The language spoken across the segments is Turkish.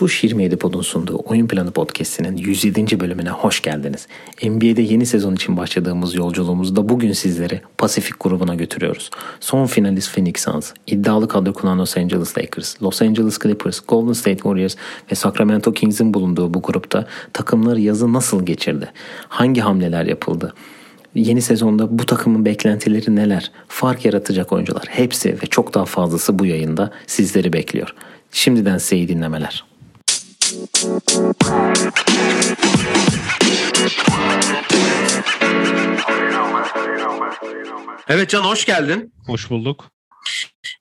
Tuş 27 Pod'un sunduğu Oyun Planı Podcast'inin 107. bölümüne hoş geldiniz. NBA'de yeni sezon için başladığımız yolculuğumuzda bugün sizleri Pasifik grubuna götürüyoruz. Son finalist Phoenix Suns, iddialı kadro kullanan Los Angeles Lakers, Los Angeles Clippers, Golden State Warriors ve Sacramento Kings'in bulunduğu bu grupta takımlar yazı nasıl geçirdi? Hangi hamleler yapıldı? Yeni sezonda bu takımın beklentileri neler? Fark yaratacak oyuncular hepsi ve çok daha fazlası bu yayında sizleri bekliyor. Şimdiden size iyi dinlemeler. Evet Can hoş geldin. Hoş bulduk.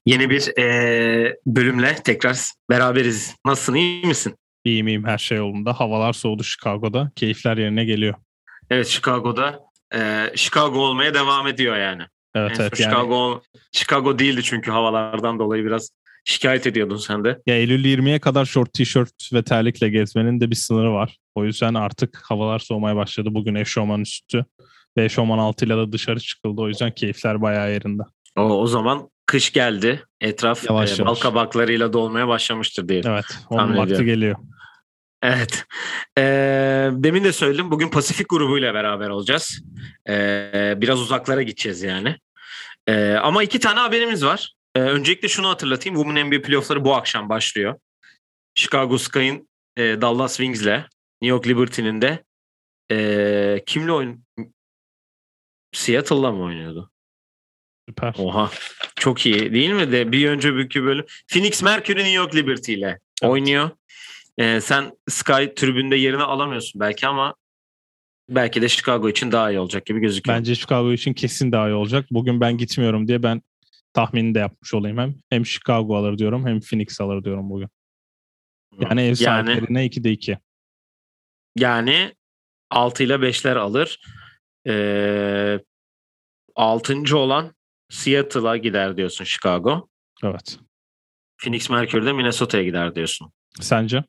Yeni bir e, bölümle tekrar beraberiz. Nasılsın iyi misin? İyiyim iyiyim her şey yolunda. Havalar soğudu Chicago'da. Keyifler yerine geliyor. Evet Chicago'da e, Chicago olmaya devam ediyor yani. Evet En evet. Yani, Chicago, Chicago değildi çünkü havalardan dolayı biraz şikayet ediyordun sen de. ya Eylül 20'ye kadar short tişört ve terlikle gezmenin de bir sınırı var. O yüzden artık havalar soğumaya başladı. Bugün eşofman üstü ve eşofman altıyla da dışarı çıkıldı. O yüzden keyifler bayağı yerinde. O, o zaman kış geldi. Etraf Yavaş e, bal yavaş. kabaklarıyla dolmaya başlamıştır diyelim. Evet. Onun Tahmin vakti ediyorum. geliyor. Evet. Ee, demin de söyledim. Bugün Pasifik grubuyla beraber olacağız. Ee, biraz uzaklara gideceğiz yani. Ee, ama iki tane haberimiz var. Ee, öncelikle şunu hatırlatayım. Women NBA playoffları bu akşam başlıyor. Chicago Sky'ın e, Dallas Wings'le New York Liberty'nin de e, kimle oyun Seattle'la mı oynuyordu? Süper. Oha. Çok iyi değil mi de bir önce bükü bölüm. Phoenix Mercury New York Liberty ile Evet. oynuyor. Ee, sen Sky tribünde yerini alamıyorsun belki ama belki de Chicago için daha iyi olacak gibi gözüküyor. Bence Chicago için kesin daha iyi olacak. Bugün ben gitmiyorum diye ben tahmini de yapmış olayım hem. Hem Chicago alır diyorum hem Phoenix alır diyorum bugün. Yani ev yani, sahiplerine 2'de 2. yani 6 ile 5'ler alır. Ee, 6. olan Seattle'a gider diyorsun Chicago. Evet. Phoenix Mercury de Minnesota'ya gider diyorsun. Sence?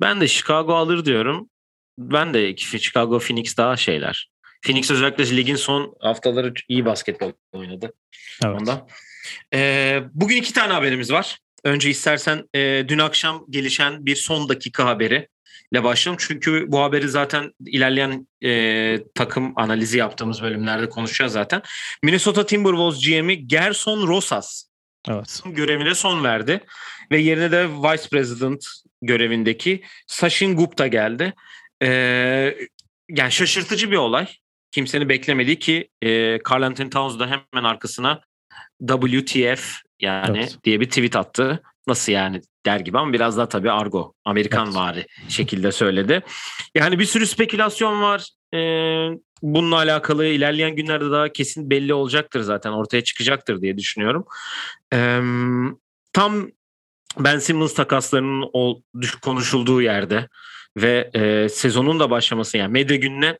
Ben de Chicago alır diyorum. Ben de Chicago Phoenix daha şeyler. Phoenix özellikle ligin son haftaları iyi basketbol oynadı. Evet. Ondan. Ee, bugün iki tane haberimiz var. Önce istersen e, dün akşam gelişen bir son dakika haberi ile başlayalım. Çünkü bu haberi zaten ilerleyen e, takım analizi yaptığımız bölümlerde konuşacağız zaten. Minnesota Timberwolves GM'i Gerson Rosas Evet. görevine son verdi. Ve yerine de Vice President görevindeki Sachin Gupta geldi. Ee, yani şaşırtıcı bir olay. Kimsenin beklemediği ki e, Carl Anthony Towns da hemen arkasına WTF yani Evet. diye bir tweet attı. Nasıl yani der gibi ama biraz daha tabii argo, Amerikan Evet. vari şekilde söyledi. Yani bir sürü spekülasyon var. Ee, bununla alakalı ilerleyen günlerde daha kesin belli olacaktır zaten ortaya çıkacaktır diye düşünüyorum. Ee, tam Ben Simmons takaslarının o konuşulduğu yerde ve e, sezonun da başlaması yani medya gününe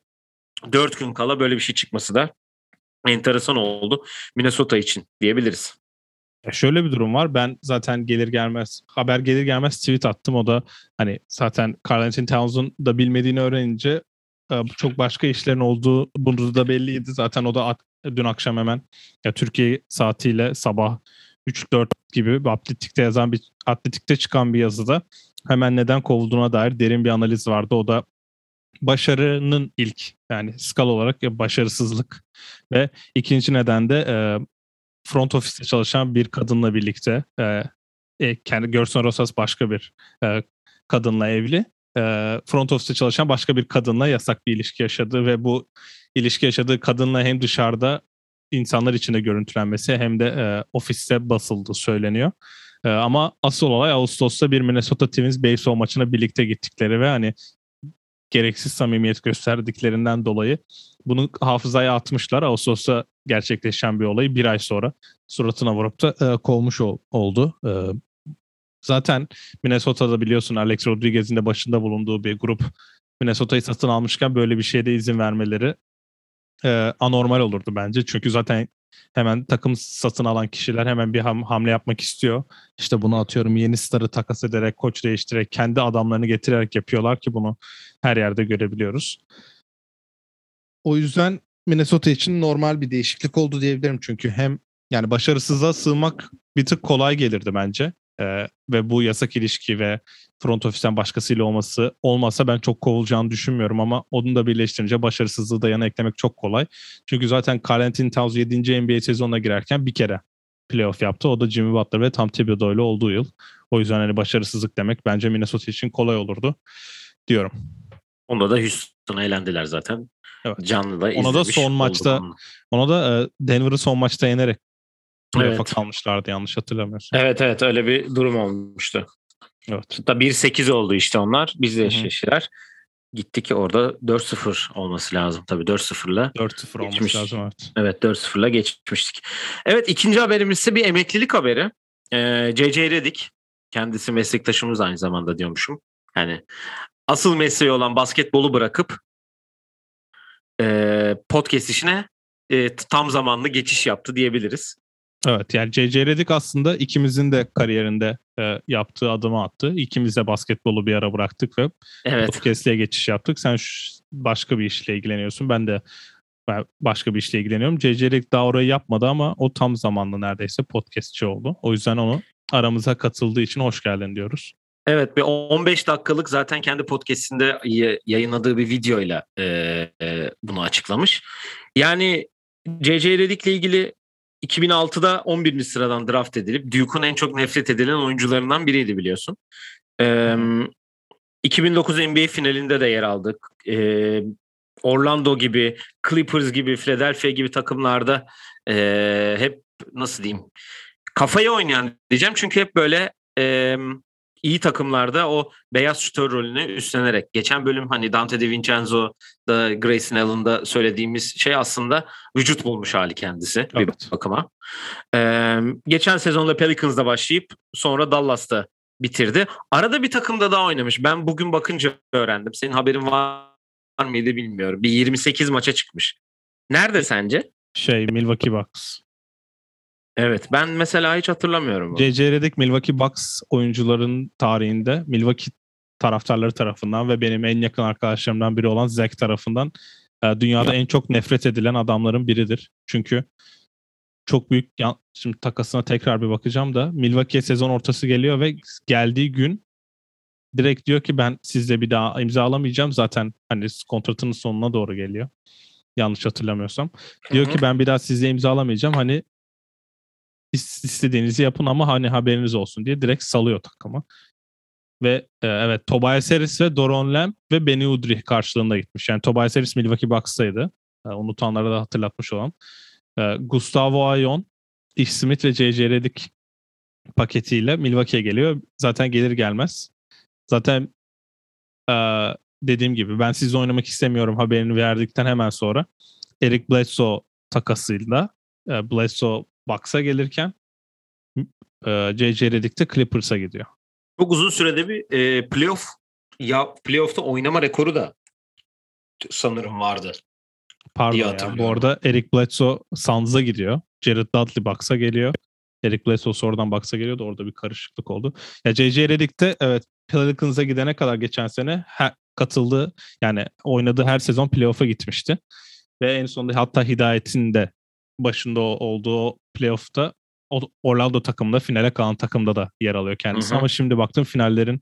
4 gün kala böyle bir şey çıkması da enteresan oldu Minnesota için diyebiliriz. Ya şöyle bir durum var. Ben zaten gelir gelmez haber gelir gelmez tweet attım. O da hani zaten Carl Anthony Towns'un da bilmediğini öğrenince e, çok başka işlerin olduğu bunu da belliydi. Zaten o da dün akşam hemen ya Türkiye saatiyle sabah 3-4 gibi atletikte yazan bir atletikte çıkan bir yazıda hemen neden kovulduğuna dair derin bir analiz vardı. O da başarının ilk yani skala olarak başarısızlık ve ikinci neden de e, front ofiste çalışan bir kadınla birlikte e, e, kendi Gerson Rosas başka bir e, kadınla evli. E, front ofiste çalışan başka bir kadınla yasak bir ilişki yaşadı ve bu ilişki yaşadığı kadınla hem dışarıda insanlar içinde görüntülenmesi hem de e, ofiste basıldı söyleniyor. E, ama asıl olay Ağustos'ta bir Minnesota Twins baseball maçına birlikte gittikleri ve hani gereksiz samimiyet gösterdiklerinden dolayı bunu hafızaya atmışlar. Ağustos'ta gerçekleşen bir olayı bir ay sonra suratına vurup da e, kovmuş ol- oldu. E, zaten Minnesota'da biliyorsun Alex Rodriguez'in de başında bulunduğu bir grup Minnesota'yı satın almışken böyle bir şeye de izin vermeleri e, anormal olurdu bence. Çünkü zaten hemen takım satın alan kişiler hemen bir ham- hamle yapmak istiyor. İşte bunu atıyorum yeni starı takas ederek, koç değiştirerek, kendi adamlarını getirerek yapıyorlar ki bunu her yerde görebiliyoruz. O yüzden Minnesota için normal bir değişiklik oldu diyebilirim. Çünkü hem yani başarısızlığa sığmak bir tık kolay gelirdi bence. Ee, ve bu yasak ilişki ve front ofisten başkasıyla olması olmasa ben çok kovulacağını düşünmüyorum ama onu da birleştirince başarısızlığı da yana eklemek çok kolay. Çünkü zaten Carl Anthony Towns 7. NBA sezonuna girerken bir kere playoff yaptı. O da Jimmy Butler ve Tom Thibodeau ile olduğu yıl. O yüzden hani başarısızlık demek bence Minnesota için kolay olurdu diyorum. Onda da Houston'a eğlendiler zaten. Evet. Canlı da Ona da son maçta ona da e, Denver'ı son maçta yenerek playoff'a Evet. kalmışlardı yanlış hatırlamıyorsam. Evet evet öyle bir durum olmuştu. Evet. Hatta 1-8 oldu işte onlar. Bizle eşleştiler. Gitti ki orada 4-0 olması lazım. Tabii 4-0'la. 4-0 olması Geçmiş. lazım evet. Evet 4-0'la geçmiştik. Evet ikinci haberimiz ise bir emeklilik haberi. Ee, J.J. Redick. Kendisi meslektaşımız aynı zamanda diyormuşum. Yani asıl mesleği olan basketbolu bırakıp e, podcast işine e, tam zamanlı geçiş yaptı diyebiliriz. Evet yani J.J. Redick aslında ikimizin de kariyerinde e, yaptığı adımı attı. İkimiz de basketbolu bir ara bıraktık ve Evet. podcast'e geçiş yaptık. Sen şu- başka bir işle ilgileniyorsun. Ben de ben başka bir işle ilgileniyorum. J.J. Redick daha orayı yapmadı ama o tam zamanlı neredeyse podcastçi oldu. O yüzden onu aramıza katıldığı için hoş geldin diyoruz. Evet bir 15 dakikalık zaten kendi podcastinde yayınladığı bir videoyla e, e, bunu açıklamış. Yani J.J. Redick'le ilgili 2006'da 11. sıradan draft edilip Duke'un en çok nefret edilen oyuncularından biriydi biliyorsun. E, 2009 NBA finalinde de yer aldık. E, Orlando gibi, Clippers gibi, Philadelphia gibi takımlarda e, hep nasıl diyeyim kafayı oynayan diyeceğim çünkü hep böyle e, iyi takımlarda o beyaz şütör rolünü üstlenerek. Geçen bölüm hani Dante DiVincenzo da Grayson Allen'da söylediğimiz şey aslında vücut bulmuş hali kendisi bir Evet. bakıma. Ee, geçen sezonda Pelicans'da başlayıp sonra Dallas'ta bitirdi. Arada bir takımda daha oynamış. Ben bugün bakınca öğrendim. Senin haberin var mıydı bilmiyorum. Bir 28 maça çıkmış. Nerede sence? Şey Milwaukee Bucks. Evet ben mesela hiç hatırlamıyorum. J.J. Redick Milwaukee Bucks oyuncuların tarihinde Milwaukee taraftarları tarafından ve benim en yakın arkadaşlarımdan biri olan Zach tarafından e, dünyada en çok nefret edilen adamların biridir. Çünkü çok büyük şimdi takasına tekrar bir bakacağım da Milwaukee'ye sezon ortası geliyor ve geldiği gün direkt diyor ki ben sizle bir daha imzalamayacağım zaten hani kontratının sonuna doğru geliyor. Yanlış hatırlamıyorsam. Diyor Hı hı. ki ben bir daha sizle imzalamayacağım. Hani istediğinizi yapın ama hani haberiniz olsun diye direkt salıyor takımı. Ve e, evet Tobias Harris ve Doron Lamb ve Benny Udrih karşılığında gitmiş. Yani Tobias Harris Milwaukee Bucks'taydı. E, unutanlara da hatırlatmış olan. E, Gustavo Ayon, Ish Smith ve J.J. Redick paketiyle Milwaukee'ye geliyor. Zaten gelir gelmez. Zaten e, dediğim gibi ben sizle oynamak istemiyorum haberini verdikten hemen sonra Eric Bledsoe takasıyla e, Bledsoe Bucks'a gelirken e, J.J. Redick de Clippers'a gidiyor. Çok uzun sürede bir e, playoff ya playoff'ta oynama rekoru da sanırım vardı. Pardon ya. Bu arada Eric Bledsoe Suns'a gidiyor. Jared Dudley Bucks'a geliyor. Eric Bledsoe sonradan Bucks'a geliyor da orada bir karışıklık oldu. Ya J.J. Redick de evet Pelicans'a gidene kadar geçen sene he- katıldığı yani oynadığı her sezon playoff'a gitmişti. Ve en sonunda hatta Hidayet'in de başında olduğu playoff'ta Orlando takımında finale kalan takımda da yer alıyor kendisi. Hı hı. Ama şimdi baktım finallerin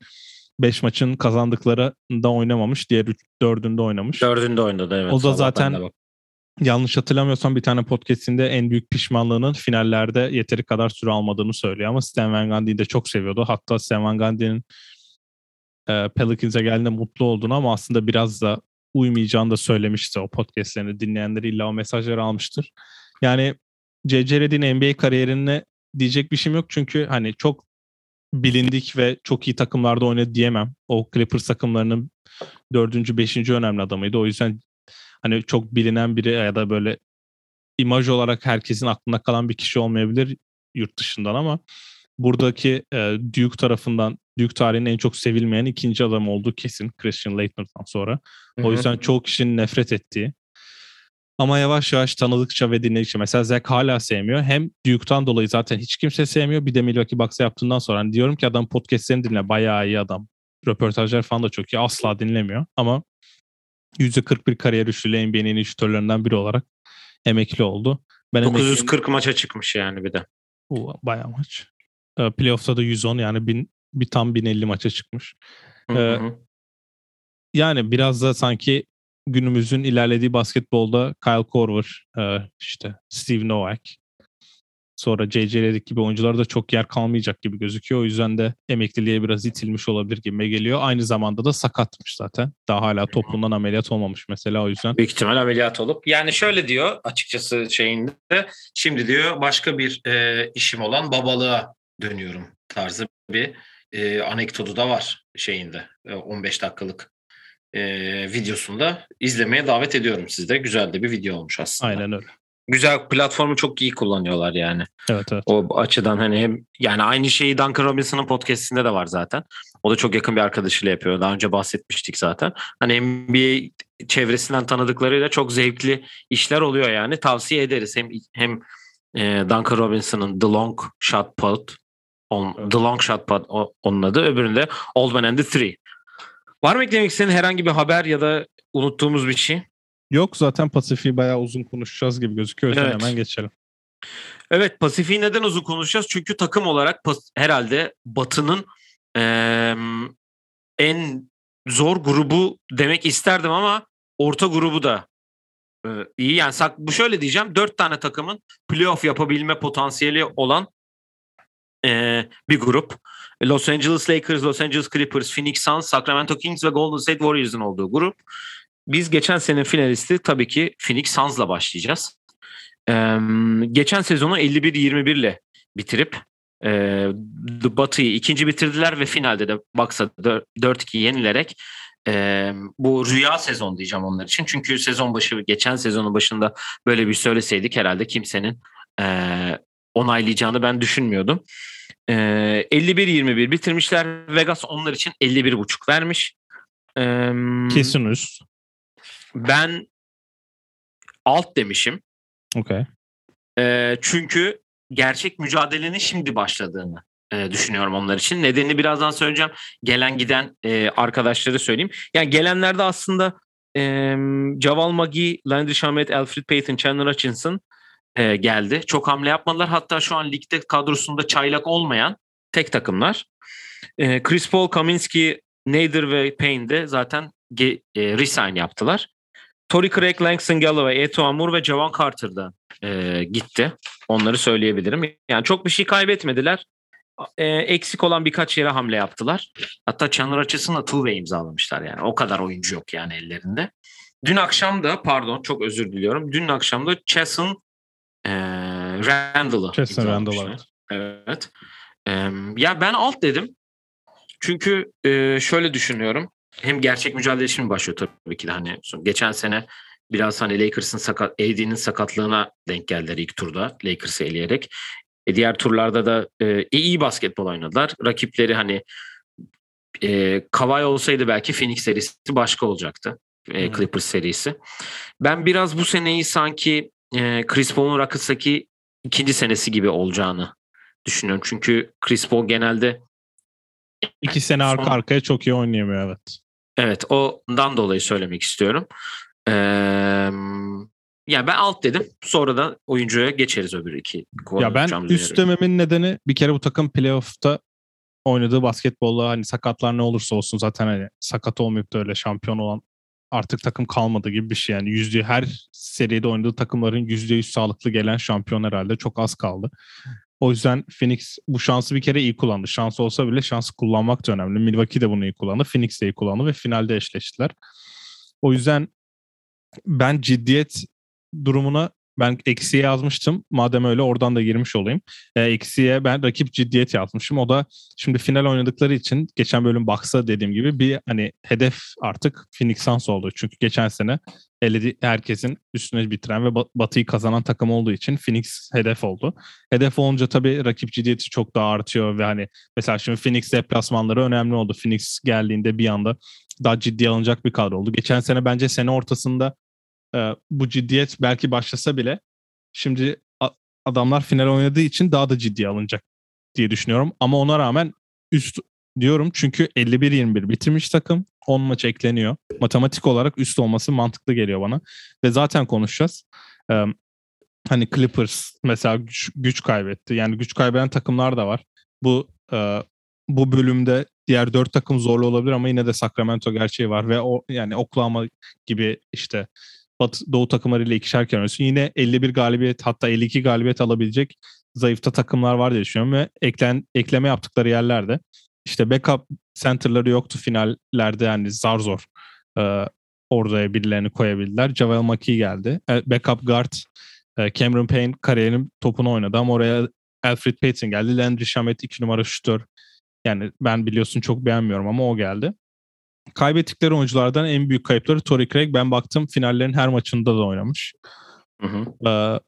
5 maçın kazandıklarında oynamamış. Diğer 4'ünde oynamış. Dördünde oynadı evet. O da zaten- yanlış hatırlamıyorsam bir tane podcastinde en büyük pişmanlığının finallerde yeteri kadar süre almadığını söylüyor ama Stan Van Gundy'yi de çok seviyordu. Hatta Stan Van Gundy'nin e, Pelicans'a geldiğinde mutlu olduğunu ama aslında biraz da uymayacağını da söylemişti o podcastlerini dinleyenler illa o mesajları almıştır. Yani C.C. Redick'in NBA kariyerine diyecek bir şeyim yok çünkü hani çok bilindik ve çok iyi takımlarda oynadı diyemem. O Clippers takımlarının dördüncü, beşinci önemli adamıydı. O yüzden hani çok bilinen biri ya da böyle imaj olarak herkesin aklında kalan bir kişi olmayabilir yurt dışından ama buradaki e, Duke tarafından Duke tarihinin en çok sevilmeyen ikinci adam olduğu kesin Christian Leitner'dan sonra. O yüzden çoğu kişinin nefret ettiği. Ama yavaş yavaş tanıdıkça ve dinledikçe mesela Zach hala sevmiyor. Hem Duke'tan dolayı zaten hiç kimse sevmiyor. Bir de Milwaukee Bucks'a yaptığından sonra hani diyorum ki adam podcastlerini dinle. Bayağı iyi adam. Röportajlar falan da çok iyi. Asla dinlemiyor. Ama %41 kariyer üçlüyle NBA'nin şütörlerinden biri olarak emekli oldu. Ben emekliliğim- 940 maça çıkmış yani bir de. Oo, bayağı maç. E, playoff'ta da 110 yani bin, bir tam 1050 maça çıkmış. Hı Ee, hı. Yani biraz da sanki günümüzün ilerlediği basketbolda Kyle Korver, e, işte Steve Novak, sonra J.J. Redick gibi oyuncularda çok yer kalmayacak gibi gözüküyor. O yüzden de emekliliğe biraz itilmiş olabilir gibi geliyor. Aynı zamanda da sakatmış zaten. Daha hala toplumdan ameliyat olmamış mesela o yüzden. Büyük ihtimal ameliyat olup. Yani şöyle diyor açıkçası şeyinde. Şimdi diyor başka bir e, işim olan babalığa dönüyorum tarzı bir e, anekdotu da var şeyinde. E, 15 dakikalık e, videosunda izlemeye davet ediyorum sizde. Güzel de bir video olmuş aslında. Aynen öyle. Güzel platformu çok iyi kullanıyorlar yani. Evet evet. O açıdan hani hem yani aynı şeyi Duncan Robinson'ın podcast'inde de var zaten. O da çok yakın bir arkadaşıyla yapıyor. Daha önce bahsetmiştik zaten. Hani NBA çevresinden tanıdıklarıyla çok zevkli işler oluyor yani. Tavsiye ederiz. Hem hem e, Duncan Robinson'ın The Long Shot Pod on, Evet. The Long Shot Pod onun adı. Öbüründe Old Man and the Three. Var mı eklemek istediğin herhangi bir haber ya da unuttuğumuz bir şey? Yok zaten Pasifik'i bayağı uzun konuşacağız gibi gözüküyor. Evet. hemen geçelim. Evet Pasifik'i neden uzun konuşacağız? Çünkü takım olarak herhalde Batı'nın eee, en zor grubu demek isterdim ama orta grubu da e, iyi. Yani sak- bu şöyle diyeceğim. Dört tane takımın playoff yapabilme potansiyeli olan eee, bir grup. Los Angeles Lakers, Los Angeles Clippers, Phoenix Suns, Sacramento Kings ve Golden State Warriors'ın olduğu grup. Biz geçen sene finalisti tabii ki Phoenix Suns'la başlayacağız. Ee, geçen sezonu 51-21 ile bitirip e, Batı'yı ikinci bitirdiler ve finalde de Bucks'a dör- 4-2 yenilerek e, bu rüya sezon diyeceğim onlar için. Çünkü sezon başı geçen sezonun başında böyle bir söyleseydik herhalde kimsenin e, onaylayacağını ben düşünmüyordum. E, 51-21 bitirmişler. Vegas onlar için 51.5 vermiş. E, Kesin üst. Ben alt demişim. Okey. E, çünkü gerçek mücadelenin şimdi başladığını e, düşünüyorum onlar için. Nedenini birazdan söyleyeceğim. Gelen giden e, arkadaşları söyleyeyim. Yani gelenlerde aslında e, Javal Magee, Landry Shamet, Alfred Payton, Chandler Hutchinson e, geldi. Çok hamle yapmadılar. Hatta şu an ligde kadrosunda çaylak olmayan tek takımlar. E, Chris Paul, Kaminski, Nader ve Payne de zaten ge- e, resign yaptılar. Torrey Craig, Langston Galloway, Eto Amur ve Javon Carter da e, gitti. Onları söyleyebilirim. Yani çok bir şey kaybetmediler. E, eksik olan birkaç yere hamle yaptılar. Hatta Chandler Hutchinson'la two-way imzalamışlar yani. O kadar oyuncu yok yani ellerinde. Dün akşam da pardon çok özür diliyorum. Dün akşam da Chesson e, Randall'ı Chesson imzalamışlar. Randall, Evet. E, ya ben alt dedim. Çünkü e, şöyle düşünüyorum. Hem gerçek mücadele şimdi başlıyor tabii ki de hani geçen sene biraz hani Lakers'ın sakat AD'nin sakatlığına denk geldiler ilk turda Lakers'ı eleyerek. E, diğer turlarda da e, iyi basketbol oynadılar. Rakipleri hani e, Kawhi olsaydı belki Phoenix serisi başka olacaktı. E. Clippers serisi. Ben biraz bu seneyi sanki e, Chris Paul'un Rockets'taki ikinci senesi gibi olacağını düşünüyorum. Çünkü Chris Paul genelde İki sene arka son- arkaya çok iyi oynayamıyor evet. Evet ondan dolayı söylemek istiyorum. Ee, ya ben alt dedim. Sonra da oyuncuya geçeriz öbür iki. Ya ben üst dememin nedeni bir kere bu takım playoff'ta oynadığı basketbolla hani sakatlar ne olursa olsun zaten hani sakat olmayıp da öyle şampiyon olan artık takım kalmadı gibi bir şey. Yani yüzde her seride oynadığı takımların yüzde yüz sağlıklı gelen şampiyon herhalde çok az kaldı. O yüzden Phoenix bu şansı bir kere iyi kullandı. Şans olsa bile şansı kullanmak da önemli. Milwaukee de bunu iyi kullandı. Phoenix de iyi kullandı ve finalde eşleştiler. O yüzden ben ciddiyet durumuna ben eksiye yazmıştım. Madem öyle oradan da girmiş olayım. E, eksiye ben rakip ciddiyet yazmışım. O da şimdi final oynadıkları için geçen bölüm Bucks'a dediğim gibi bir hani hedef artık Phoenix Suns oldu. Çünkü geçen sene eledi herkesin üstüne bitiren ve Ba- Batı'yı kazanan takım olduğu için Phoenix hedef oldu. Hedef olunca tabii rakip ciddiyeti çok daha artıyor ve hani mesela şimdi Phoenix deplasmanları önemli oldu. Phoenix geldiğinde bir anda daha ciddi alınacak bir kadro oldu. Geçen sene bence sene ortasında e, bu ciddiyet belki başlasa bile şimdi adamlar final oynadığı için daha da ciddiye alınacak diye düşünüyorum. Ama ona rağmen üst diyorum çünkü 51-21 bitirmiş takım. 10 maç ekleniyor. Matematik olarak üst olması mantıklı geliyor bana. Ve zaten konuşacağız. Ee, hani Clippers mesela güç, güç kaybetti. Yani güç kaybeden takımlar da var. bu e, bu bölümde diğer dört takım zorlu olabilir ama yine de Sacramento gerçeği var ve o yani Oklahoma gibi işte Batı, Doğu takımlarıyla ikişer oynuyorsun. Yine 51 galibiyet hatta 52 galibiyet alabilecek zayıfta takımlar var diye düşünüyorum ve eklen, ekleme yaptıkları yerlerde işte backup center'ları yoktu finallerde yani zar zor e, oraya birilerini koyabildiler. Javel McKee geldi. E, backup guard e, Cameron Payne kariyerinin topunu oynadı ama oraya Alfred Payton geldi. Landry Shamet 2 numara şütör. Yani ben biliyorsun çok beğenmiyorum ama o geldi. Kaybettikleri oyunculardan en büyük kayıpları Torrey Craig. Ben baktım finallerin her maçında da oynamış. Hı hı. Ee,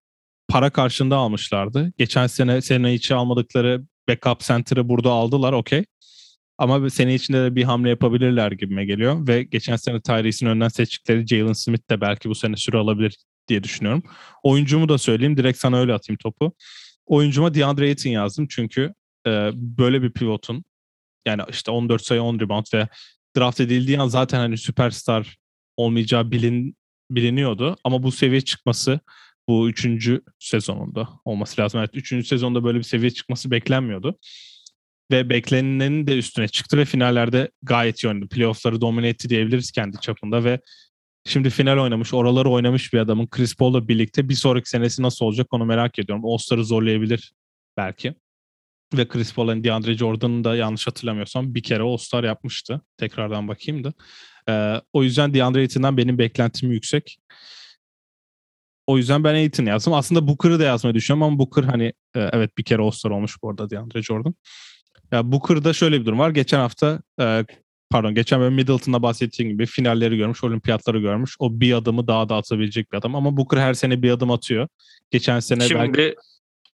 para karşında almışlardı. Geçen sene sene içi almadıkları backup center'ı burada aldılar okey. Ama sene içinde de bir hamle yapabilirler gibime geliyor. Ve geçen sene Tyrese'in önden seçtikleri Jalen Smith de belki bu sene süre alabilir diye düşünüyorum. Oyuncumu da söyleyeyim. Direkt sana öyle atayım topu. Oyuncuma DeAndre Ayton yazdım. Çünkü e, böyle bir pivotun yani işte 14 sayı 10 rebound ve draft edildiği an zaten hani süperstar olmayacağı bilin, biliniyordu. Ama bu seviye çıkması bu üçüncü sezonunda olması lazım. Evet, üçüncü sezonda böyle bir seviye çıkması beklenmiyordu. Ve beklenenin de üstüne çıktı ve finallerde gayet iyi oynadı. Playoff'ları domine etti diyebiliriz kendi çapında ve şimdi final oynamış, oraları oynamış bir adamın Chris Paul'la birlikte bir sonraki senesi nasıl olacak onu merak ediyorum. All-Star'ı zorlayabilir belki. Ve Chris Paul'un DeAndre Jordan'ın da yanlış hatırlamıyorsam bir kere All-Star yapmıştı. Tekrardan bakayım da. Ee, o yüzden DeAndre Ayton'dan benim beklentim yüksek. O yüzden ben Ayton yazdım. Aslında Booker'ı da yazmayı düşünüyorum ama Booker hani e, evet bir kere All-Star olmuş bu arada DeAndre Jordan. Ya Booker'da şöyle bir durum var. Geçen hafta e, pardon geçen bölüm Middleton'da bahsettiğim gibi finalleri görmüş, olimpiyatları görmüş. O bir adımı daha da atabilecek bir adam ama Booker her sene bir adım atıyor. Geçen sene Şimdi belki...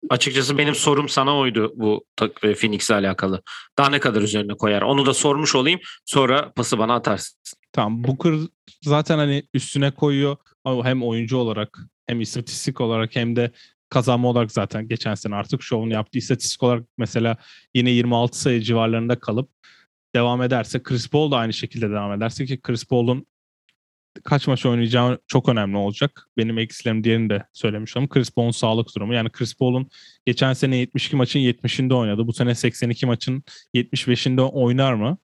açıkçası benim sorum sana oydu bu e, Phoenix'le alakalı. Daha ne kadar üzerine koyar? Onu da sormuş olayım. Sonra pası bana atarsın. Tamam Booker zaten hani üstüne koyuyor hem oyuncu olarak hem istatistik olarak hem de kazanma olarak zaten geçen sene artık şovunu yaptı. İstatistik olarak mesela yine 26 sayı civarlarında kalıp devam ederse Chris Paul da aynı şekilde devam ederse ki Chris Paul'un kaç maç oynayacağı çok önemli olacak. Benim eksilerim diğerini de söylemiş ama Chris Paul'un sağlık durumu. Yani Chris Paul'un geçen sene 72 maçın 70'inde oynadı. Bu sene 82 maçın 75'inde oynar mı?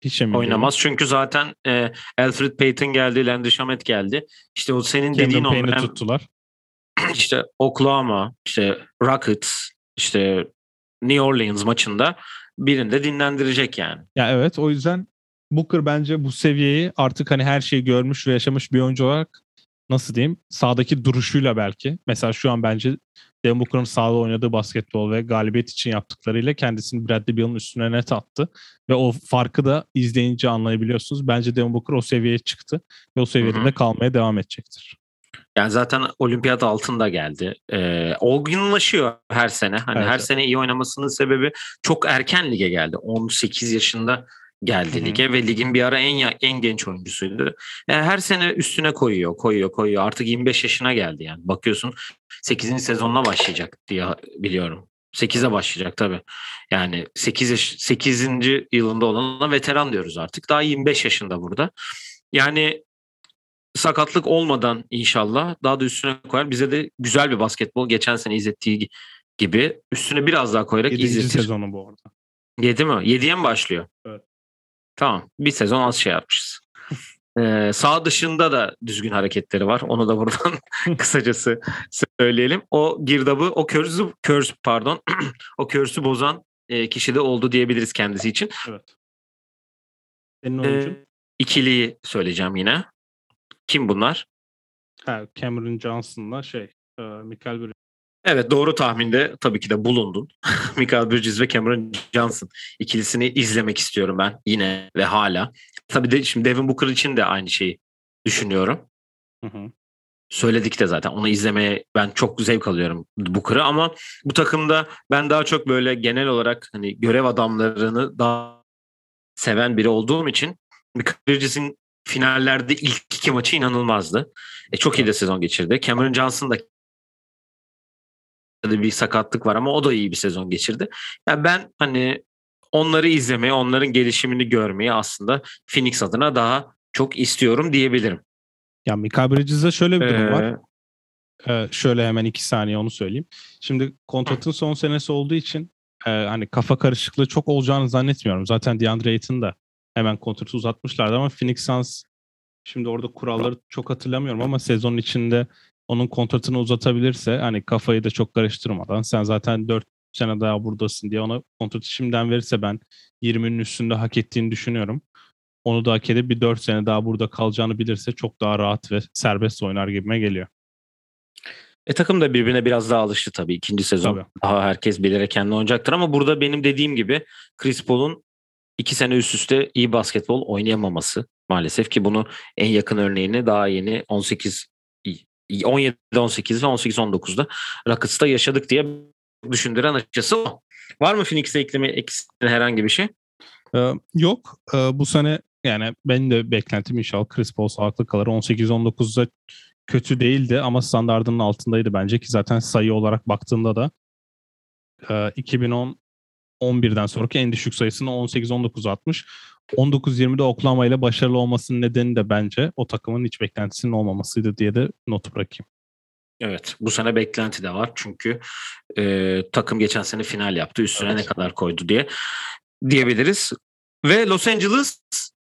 Hiç emin Oynamaz değilim. çünkü zaten e, Alfred Payton geldi, Landry Shamet geldi. İşte o senin Cameron dediğin Payne'i o. tuttular. işte Oklahoma, işte Rockets, işte New Orleans maçında birinde dinlendirecek yani. Ya evet o yüzden Booker bence bu seviyeyi artık hani her şeyi görmüş ve yaşamış bir oyuncu olarak nasıl diyeyim sağdaki duruşuyla belki. Mesela şu an bence Devin Booker'ın sahada oynadığı basketbol ve galibiyet için yaptıklarıyla kendisini Bradley Beal'ın üstüne net attı. Ve o farkı da izleyince anlayabiliyorsunuz. Bence Devin Booker o seviyeye çıktı ve o seviyede de kalmaya devam edecektir. Yani zaten olimpiyat altında geldi. Ee, olgunlaşıyor her sene. Hani evet. her sene iyi oynamasının sebebi çok erken lige geldi. 18 yaşında geldi Hı-hı. lige ve ligin bir ara en en genç oyuncusuydu. Yani her sene üstüne koyuyor, koyuyor, koyuyor. Artık 25 yaşına geldi yani. Bakıyorsun 8. sezonuna başlayacak diye biliyorum. 8'e başlayacak tabii. Yani 8 yaş, 8. yılında olana veteran diyoruz artık. Daha 25 yaşında burada. Yani sakatlık olmadan inşallah daha da üstüne koyar. Bize de güzel bir basketbol geçen sene izlettiği gibi üstüne biraz daha koyarak 7. izletir. sezonu bu arada. 7 mi? 7'ye mi başlıyor? Evet. Tamam. Bir sezon az şey yapmışız. Ee, sağ dışında da düzgün hareketleri var. Onu da buradan kısacası söyleyelim. O girdabı, o körsü, körs pardon, o körsü bozan e, kişi de oldu diyebiliriz kendisi için. Evet. Senin oyuncun? Ee, ikiliyi söyleyeceğim yine. Kim bunlar? Ha, Cameron Johnson'la şey, e, Michael Bridges. Evet doğru tahminde tabii ki de bulundun. Michael Bridges ve Cameron Johnson ikilisini izlemek istiyorum ben yine ve hala. Tabii de şimdi Devin Booker için de aynı şeyi düşünüyorum. Hı hı. Söyledik de zaten onu izlemeye ben çok zevk alıyorum Booker'ı ama bu takımda ben daha çok böyle genel olarak hani görev adamlarını daha seven biri olduğum için Michael Bridges'in finallerde ilk iki maçı inanılmazdı. E, çok iyi de sezon geçirdi. Cameron Johnson da bir sakatlık var ama o da iyi bir sezon geçirdi. Yani ben hani onları izlemeyi, onların gelişimini görmeyi aslında Phoenix adına daha çok istiyorum diyebilirim. Ya Mika Bridges'de şöyle bir durum ee, var. Ee, şöyle hemen iki saniye onu söyleyeyim. Şimdi kontratın son senesi olduğu için e, hani kafa karışıklığı çok olacağını zannetmiyorum. Zaten DeAndre Ayton da hemen kontratı uzatmışlardı ama Phoenix Suns şimdi orada kuralları çok hatırlamıyorum ama sezonun içinde onun kontratını uzatabilirse hani kafayı da çok karıştırmadan sen zaten 4 sene daha buradasın diye ona kontratı şimdiden verirse ben 20'nin üstünde hak ettiğini düşünüyorum. Onu da hak edip bir 4 sene daha burada kalacağını bilirse çok daha rahat ve serbest oynar gibime geliyor. E takım da birbirine biraz daha alıştı tabii. ikinci sezon tabii. daha herkes bilerek kendi oynayacaktır ama burada benim dediğim gibi Chris Paul'un iki sene üst üste iyi basketbol oynayamaması maalesef ki bunu en yakın örneğini daha yeni 18 17 18 ve 18 19'da Rockets'ta yaşadık diye düşündüren açıkçası o. Var mı Phoenix'e ekleme eksisine herhangi bir şey? Ee, yok. Ee, bu sene yani ben de beklentim inşallah Chris Paul sağlıklı kalır. 18-19'da kötü değildi ama standartının altındaydı bence ki zaten sayı olarak baktığında da e, 2010 11'den sonraki en düşük sayısını 18-19 atmış. 19-20'de Oklahoma ile başarılı olmasının nedeni de bence o takımın hiç beklentisinin olmamasıydı diye de not bırakayım. Evet bu sene beklenti de var çünkü e, takım geçen sene final yaptı üstüne evet. ne kadar koydu diye diyebiliriz. Ve Los Angeles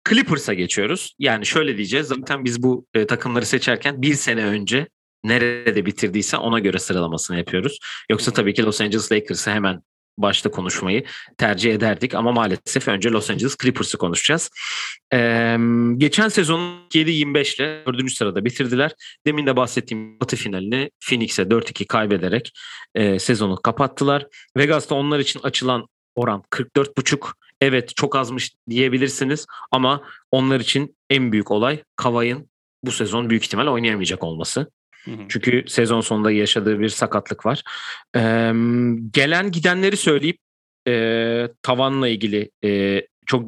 Clippers'a geçiyoruz. Yani şöyle diyeceğiz zaten biz bu e, takımları seçerken bir sene önce nerede bitirdiyse ona göre sıralamasını yapıyoruz. Yoksa tabii ki Los Angeles Lakers'ı hemen başta konuşmayı tercih ederdik ama maalesef önce Los Angeles Clippers'ı konuşacağız. Ee, geçen sezon 7-25 ile 4. sırada bitirdiler. Demin de bahsettiğim Batı finalini Phoenix'e 4-2 kaybederek e, sezonu kapattılar. Vegas'ta onlar için açılan oran 44,5. Evet çok azmış diyebilirsiniz ama onlar için en büyük olay Kavay'ın bu sezon büyük ihtimal oynayamayacak olması. Çünkü sezon sonunda yaşadığı bir sakatlık var. Ee, gelen gidenleri söyleyip e, tavanla ilgili e, çok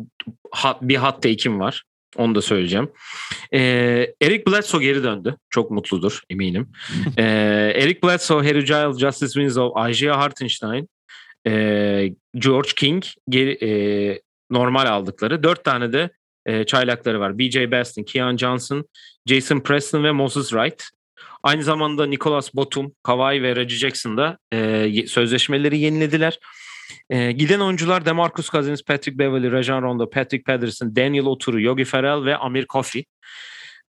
ha, bir hot take'im var. Onu da söyleyeceğim. Ee, Eric Bledsoe geri döndü. Çok mutludur eminim. ee, Eric Bledsoe, Harry Giles, Justice Winslow, Isaiah Hartenstein, e, George King geri, e, normal aldıkları. Dört tane de e, çaylakları var. B.J. Baston, Keon Johnson, Jason Preston ve Moses Wright. Aynı zamanda Nicholas Batum, Kawhi ve Reggie Jackson da e, sözleşmeleri yenilediler. E, giden oyuncular DeMarcus Cousins, Patrick Beverly, Rajon Rondo, Patrick Patterson, Daniel Oturu, Yogi Ferrell ve Amir Kofi.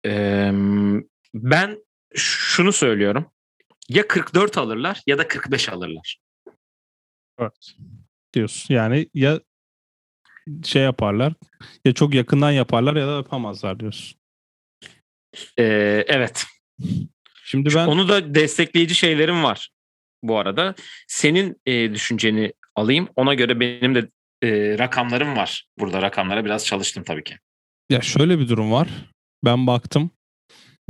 E, ben şunu söylüyorum. Ya 44 alırlar ya da 45 alırlar. Evet. Diyorsun. Yani ya şey yaparlar ya çok yakından yaparlar ya da yapamazlar diyorsun. Ee, evet. Şimdi ben onu da destekleyici şeylerim var bu arada. Senin e, düşünceni alayım. Ona göre benim de e, rakamlarım var. Burada rakamlara biraz çalıştım tabii ki. Ya şöyle bir durum var. Ben baktım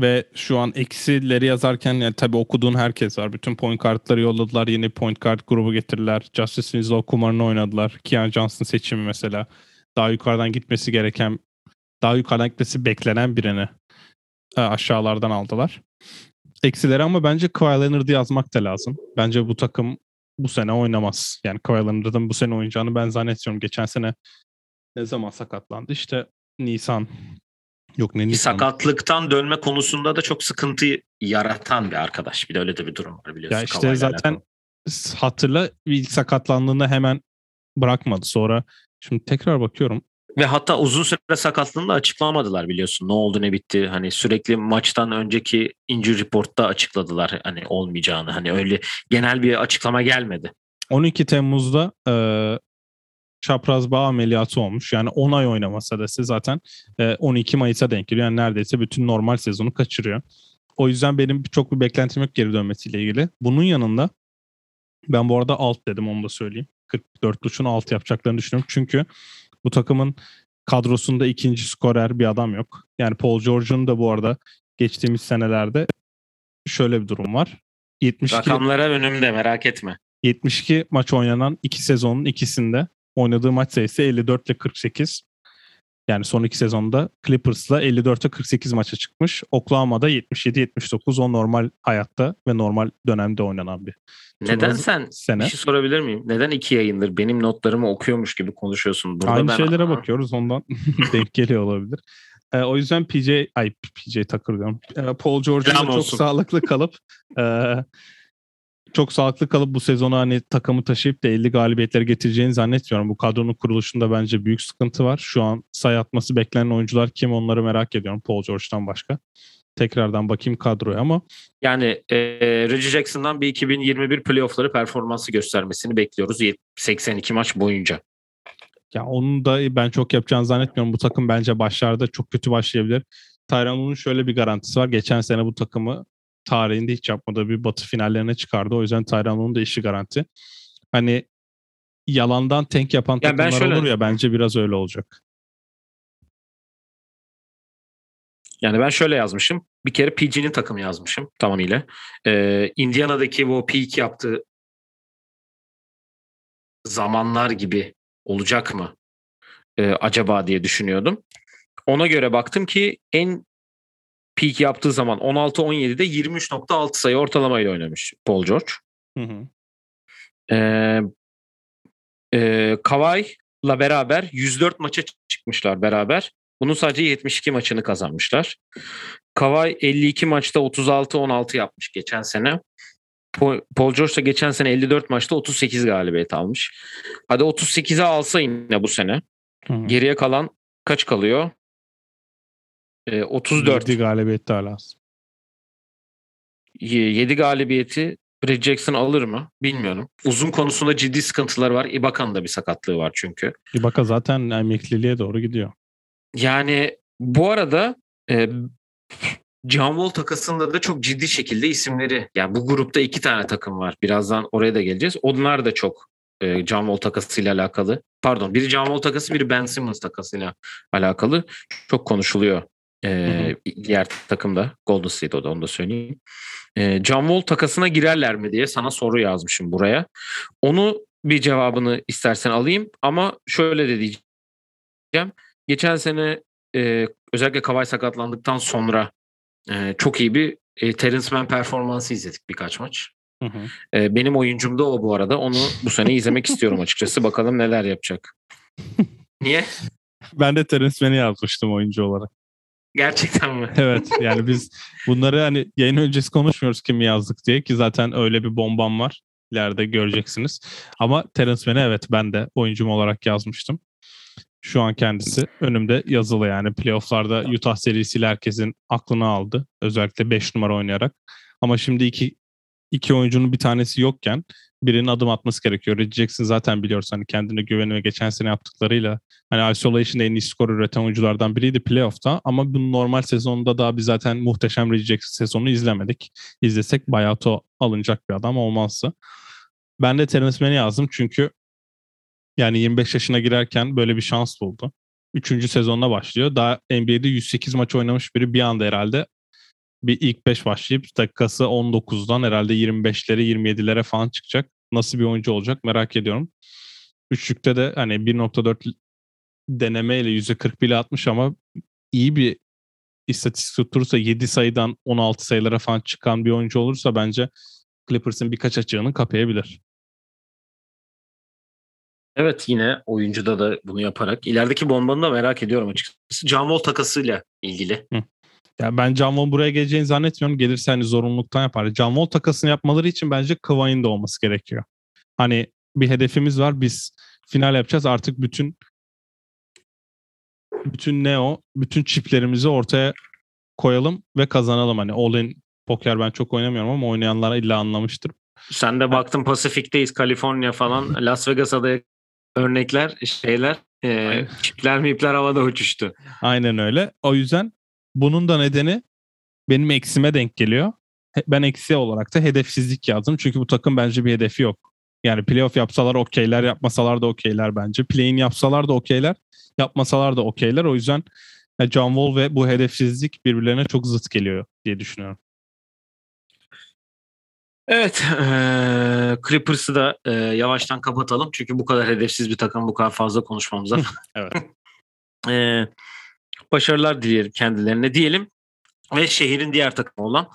ve şu an eksileri yazarken yani tabii okuduğun herkes var. Bütün point kartları yolladılar. Yeni point kart grubu getirdiler. Justice Winslow kumarını oynadılar. Keon Johnson seçimi mesela. Daha yukarıdan gitmesi gereken, daha yukarıdan gitmesi beklenen birini aşağılardan aldılar eksileri ama bence Kawhi Leonard'ı yazmak da lazım. Bence bu takım bu sene oynamaz. Yani Kawhi Leonard'ın bu sene oynayacağını ben zannetmiyorum. Geçen sene ne zaman sakatlandı? İşte Nisan. Yok ne Nisan. Sakatlıktan dönme konusunda da çok sıkıntı yaratan bir arkadaş. Bir de öyle de bir durum var biliyorsun. Ya işte zaten alakalı. hatırla ilk sakatlandığında hemen bırakmadı. Sonra şimdi tekrar bakıyorum. Ve hatta uzun süre sakatlığını da açıklamadılar biliyorsun. Ne oldu ne bitti. Hani sürekli maçtan önceki injury report'ta açıkladılar hani olmayacağını. Hani öyle genel bir açıklama gelmedi. 12 Temmuz'da e, çapraz bağ ameliyatı olmuş. Yani 10 ay oynamasa da zaten e, 12 Mayıs'a denk geliyor. Yani neredeyse bütün normal sezonu kaçırıyor. O yüzden benim çok bir beklentim yok geri dönmesiyle ilgili. Bunun yanında ben bu arada alt dedim onu da söyleyeyim. 44.5'un alt yapacaklarını düşünüyorum. Çünkü bu takımın kadrosunda ikinci skorer bir adam yok. Yani Paul George'un da bu arada geçtiğimiz senelerde şöyle bir durum var. 72, Rakamlara önümde merak etme. 72 maç oynanan iki sezonun ikisinde oynadığı maç sayısı 54 ile 48. Yani son iki sezonda Clippers'la 54'e 48 maça çıkmış. Oklahoma'da 77-79 o normal hayatta ve normal dönemde oynanan bir. Neden sen sene. bir şey sorabilir miyim? Neden iki yayındır benim notlarımı okuyormuş gibi konuşuyorsun? Burada Aynı ben... şeylere bakıyoruz ondan denk geliyor olabilir. E, o yüzden PJ, ay PJ Tucker diyorum. E, Paul George'un çok sağlıklı kalıp e, çok sağlıklı kalıp bu sezonu hani takımı taşıyıp da 50 galibiyetleri getireceğini zannetmiyorum. Bu kadronun kuruluşunda bence büyük sıkıntı var. Şu an say atması beklenen oyuncular kim onları merak ediyorum Paul George'dan başka. Tekrardan bakayım kadroya ama. Yani e, Reggie Jackson'dan bir 2021 playoff'ları performansı göstermesini bekliyoruz 82 maç boyunca. Ya onun da ben çok yapacağını zannetmiyorum. Bu takım bence başlarda çok kötü başlayabilir. Tyron'un şöyle bir garantisi var. Geçen sene bu takımı tarihinde hiç yapmadığı bir batı finallerine çıkardı. O yüzden Tyron'un da işi garanti. Hani yalandan tank yapan takımlar yani şöyle... olur ya bence biraz öyle olacak. Yani ben şöyle yazmışım. Bir kere PG'nin takımı yazmışım tamamıyla. Ee, Indiana'daki bu peak yaptığı zamanlar gibi olacak mı ee, acaba diye düşünüyordum. Ona göre baktım ki en peak yaptığı zaman 16-17'de 23.6 sayı ortalamayla oynamış Paul George. Hı hı. Ee, e, Kawhi'la beraber 104 maça çıkmışlar beraber. Bunun sadece 72 maçını kazanmışlar. Kawhi 52 maçta 36-16 yapmış geçen sene. Paul George da geçen sene 54 maçta 38 galibiyet almış. Hadi 38'e alsa yine bu sene. Hı. Geriye kalan kaç kalıyor? Ee, 34. 7 galibiyet daha lazım. 7 galibiyeti Brad Jackson alır mı? Bilmiyorum. Uzun konusunda ciddi sıkıntılar var. Ibaka'nın da bir sakatlığı var çünkü. Ibaka zaten emekliliğe doğru gidiyor. Yani bu arada e, John Wall takasında da çok ciddi şekilde isimleri yani bu grupta iki tane takım var. Birazdan oraya da geleceğiz. Onlar da çok e, John Wall takasıyla alakalı. Pardon biri John Wall takası biri Ben Simmons takasıyla alakalı. Çok konuşuluyor e, diğer takımda. Golden State o da onu da söyleyeyim. E, John Wall takasına girerler mi diye sana soru yazmışım buraya. Onu bir cevabını istersen alayım ama şöyle de diyeceğim. Geçen sene e, özellikle Kavay sakatlandıktan sonra e, çok iyi bir e, Terence Mann performansı izledik birkaç maç. Hı hı. E, benim oyuncum da o bu arada. Onu bu sene izlemek istiyorum açıkçası. Bakalım neler yapacak. Niye? Ben de Terence Mann'i yazmıştım oyuncu olarak. Gerçekten mi? evet yani biz bunları hani yayın öncesi konuşmuyoruz kim yazdık diye ki zaten öyle bir bombam var. İleride göreceksiniz. Ama Terence Mann'i evet ben de oyuncum olarak yazmıştım. Şu an kendisi önümde yazılı yani playofflarda Utah serisiyle herkesin aklını aldı. Özellikle 5 numara oynayarak. Ama şimdi iki, iki oyuncunun bir tanesi yokken birinin adım atması gerekiyor. Reggie Jackson zaten biliyorsun hani kendine güveni ve geçen sene yaptıklarıyla hani isolation'da en iyi skor üreten oyunculardan biriydi playoff'ta ama bu normal sezonda daha biz zaten muhteşem Reggie Jackson sezonu izlemedik. İzlesek bayağı to alınacak bir adam olmazsa. Ben de Terence Mann'i yazdım çünkü yani 25 yaşına girerken böyle bir şans buldu. Üçüncü sezonuna başlıyor. Daha NBA'de 108 maç oynamış biri bir anda herhalde bir ilk 5 başlayıp dakikası 19'dan herhalde 25'lere 27'lere falan çıkacak. Nasıl bir oyuncu olacak merak ediyorum. Üçlükte de hani 1.4 denemeyle %40 bile atmış ama iyi bir istatistik tutturursa 7 sayıdan 16 sayılara falan çıkan bir oyuncu olursa bence Clippers'ın birkaç açığını kapayabilir. Evet yine oyuncuda da bunu yaparak. ilerideki bombanı da merak ediyorum açıkçası. John Wall takasıyla ilgili. Hı. Ya ben John Wall buraya geleceğini zannetmiyorum. Gelirse hani zorunluluktan yapar. John Wall takasını yapmaları için bence Kawhi'nin de olması gerekiyor. Hani bir hedefimiz var. Biz final yapacağız. Artık bütün bütün ne o? Bütün çiplerimizi ortaya koyalım ve kazanalım. Hani all in poker ben çok oynamıyorum ama oynayanlar illa anlamıştır. Sen de baktın Pasifik'teyiz, Kaliforniya falan. Las Vegas adaya örnekler, şeyler, e, çipler mipler havada uçuştu. Aynen öyle. O yüzden bunun da nedeni benim eksime denk geliyor. Ben eksi olarak da hedefsizlik yazdım. Çünkü bu takım bence bir hedefi yok. Yani playoff yapsalar okeyler, yapmasalar da okeyler bence. Play'in yapsalar da okeyler, yapmasalar da okeyler. O yüzden John Wall ve bu hedefsizlik birbirlerine çok zıt geliyor diye düşünüyorum. Evet, e, Clippers'ı da e, yavaştan kapatalım. Çünkü bu kadar hedefsiz bir takım bu kadar fazla konuşmamıza. evet. e, başarılar dileyelim kendilerine diyelim. Ve şehrin diğer takımı olan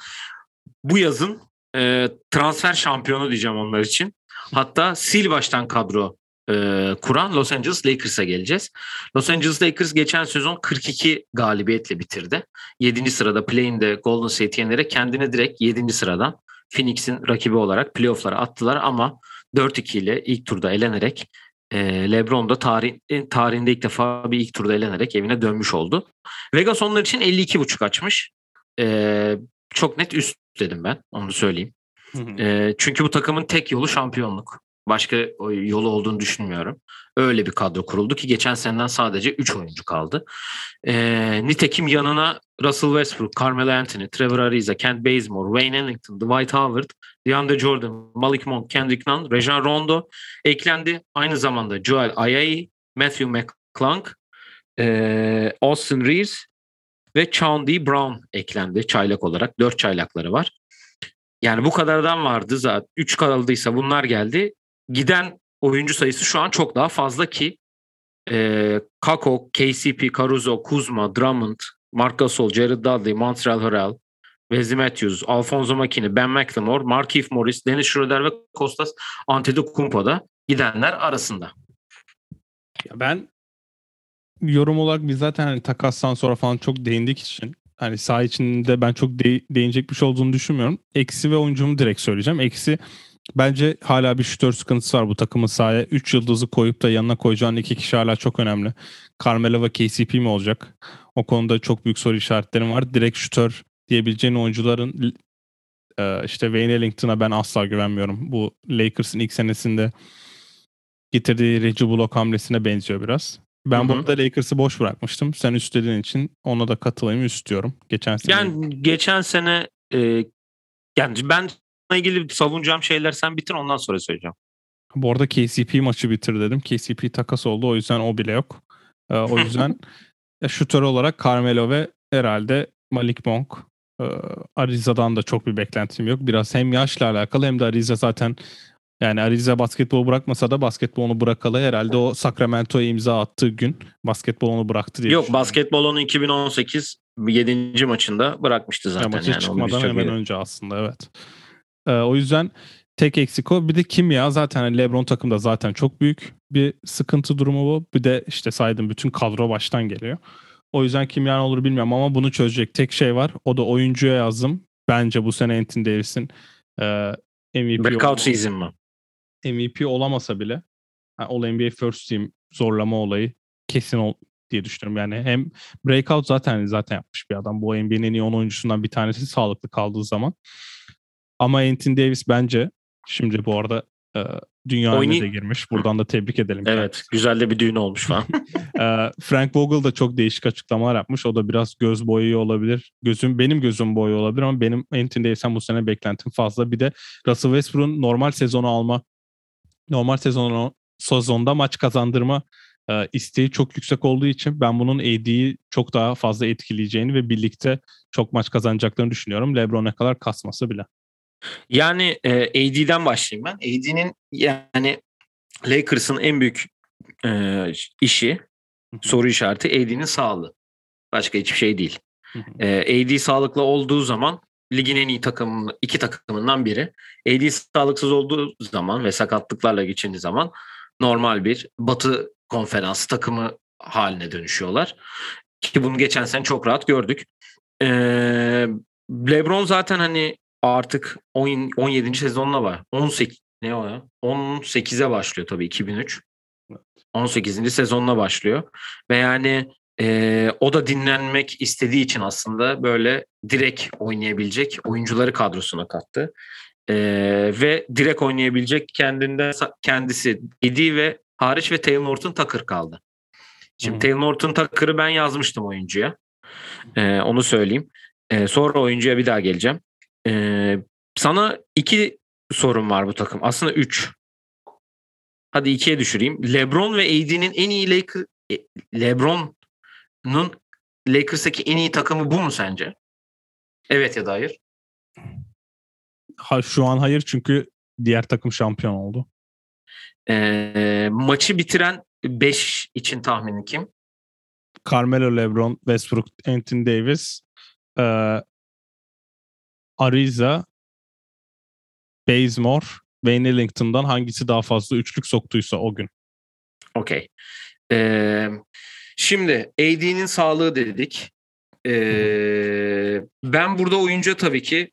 bu yazın e, transfer şampiyonu diyeceğim onlar için. Hatta sil baştan kadro e, kuran Los Angeles Lakers'a geleceğiz. Los Angeles Lakers geçen sezon 42 galibiyetle bitirdi. 7. sırada play'inde Golden State yenerek kendine direkt 7. sıradan Phoenix'in rakibi olarak playoff'lara attılar ama 4-2 ile ilk turda elenerek e, LeBron da tarih, tarihinde ilk defa bir ilk turda elenerek evine dönmüş oldu. Vegas onlar için 52.5 açmış. E, çok net üst dedim ben onu söyleyeyim. E, çünkü bu takımın tek yolu şampiyonluk. Başka yolu olduğunu düşünmüyorum. Öyle bir kadro kuruldu ki geçen seneden sadece 3 oyuncu kaldı. E, nitekim yanına Russell Westbrook, Carmelo Anthony, Trevor Ariza, Kent Bazemore, Wayne Ellington, Dwight Howard, DeAndre Jordan, Malik Monk, Kendrick Nunn, Rejan Rondo eklendi. Aynı zamanda Joel Ayayi, Matthew McClung, e, Austin Reeves ve Chauncey Brown eklendi çaylak olarak. Dört çaylakları var. Yani bu kadardan vardı zaten. Üç kaldıysa bunlar geldi. Giden oyuncu sayısı şu an çok daha fazla ki e, Kako, KCP, Caruso, Kuzma, Drummond, Marc Gasol, Jared Dudley, Montreal Harrell, Wesley Matthews, Alfonso Makini, Ben McLemore, Markieff Morris, Dennis Schroeder ve Kostas Antetokounmpo da gidenler arasında. Ya ben yorum olarak biz zaten hani takastan sonra falan çok değindik için hani saha içinde ben çok de- değinecek bir şey olduğunu düşünmüyorum. Eksi ve oyuncumu direkt söyleyeceğim. Eksi bence hala bir şütör sıkıntısı var bu takımın sahaya. 3 yıldızı koyup da yanına koyacağın iki kişi hala çok önemli. Carmelo ve KCP mi olacak? O konuda çok büyük soru işaretlerim var. Direkt şütör diyebileceğin oyuncuların işte Wayne Ellington'a ben asla güvenmiyorum. Bu Lakers'ın ilk senesinde getirdiği Reggie Bullock hamlesine benziyor biraz. Ben Hı-hı. burada Lakers'ı boş bırakmıştım. Sen üst dediğin için ona da katılayım istiyorum. Geçen sene. Yani geçen sene e, yani ben ilgili savunacağım şeyler sen bitir ondan sonra söyleyeceğim. Bu arada KCP maçı bitir dedim. KCP takas oldu o yüzden o bile yok. Ee, o yüzden şutör olarak Carmelo ve herhalde Malik Monk. Ee, Ariza'dan da çok bir beklentim yok. Biraz hem yaşla alakalı hem de Ariza zaten yani Ariza basketbolu bırakmasa da basketbolunu bırakalı herhalde o Sacramento'ya imza attığı gün basketbolunu bıraktı diye Yok basketbolunu 2018 7. maçında bırakmıştı zaten. Ya maçı yani çıkmadan hemen önce aslında evet. Ee, o yüzden tek eksik o. Bir de kimya zaten hani LeBron takımda zaten çok büyük bir sıkıntı durumu bu. Bir de işte saydım bütün kadro baştan geliyor. O yüzden kimya ne olur bilmiyorum ama bunu çözecek tek şey var. O da oyuncuya yazdım. Bence bu sene Anthony Davis'in e, MVP Breakout season mı? MVP olamasa bile yani All NBA First Team zorlama olayı kesin ol diye düşünüyorum. Yani hem breakout zaten zaten yapmış bir adam. Bu NBA'nin en iyi 10 oyuncusundan bir tanesi sağlıklı kaldığı zaman. Ama Anthony Davis bence şimdi bu arada e, dünya Oynay- de girmiş. Buradan da tebrik edelim. Evet. Kendisi. Güzel de bir düğün olmuş falan. e, Frank Vogel da çok değişik açıklamalar yapmış. O da biraz göz boyuyor olabilir. Gözüm benim gözüm boyu olabilir ama benim Anthony Davis'ten bu sene beklentim fazla. Bir de Russell Westbrook'un normal sezonu alma normal sezonu sezonda maç kazandırma e, isteği çok yüksek olduğu için ben bunun AD'yi çok daha fazla etkileyeceğini ve birlikte çok maç kazanacaklarını düşünüyorum. LeBron ne kadar kasması bile. Yani e, AD'den başlayayım ben. AD'nin yani Lakers'ın en büyük e, işi soru işareti AD'nin sağlığı. Başka hiçbir şey değil. e, AD sağlıklı olduğu zaman ligin en iyi takım iki takımından biri. AD sağlıksız olduğu zaman ve sakatlıklarla geçindiği zaman normal bir Batı konferans takımı haline dönüşüyorlar. Ki bunu geçen sene çok rahat gördük. Ee, LeBron zaten hani artık 10, 17. sezonuna var. 18 ne o ya? 18'e başlıyor tabii 2003. 18. sezonuna başlıyor. Ve yani e, o da dinlenmek istediği için aslında böyle direkt oynayabilecek oyuncuları kadrosuna kattı. E, ve direkt oynayabilecek kendinde kendisi Eddie ve hariç ve Taylor Norton Tucker kaldı. Şimdi hmm. Taylor Norton Tucker'ı ben yazmıştım oyuncuya. E, onu söyleyeyim. E, sonra oyuncuya bir daha geleceğim. E, sana iki sorun var bu takım. Aslında üç. Hadi ikiye düşüreyim. LeBron ve AD'nin en iyi Lakers, LeBron Nun Lakers'taki en iyi takımı bu mu sence? Evet ya da hayır. Ha, şu an hayır çünkü diğer takım şampiyon oldu. Ee, maçı bitiren 5 için tahmini kim? Carmelo LeBron, Westbrook, Anthony Davis, e, Ariza, Bazemore, Wayne Ellington'dan hangisi daha fazla üçlük soktuysa o gün. Okey. Ee, Şimdi AD'nin sağlığı dedik. Ee, ben burada oyuncu tabii ki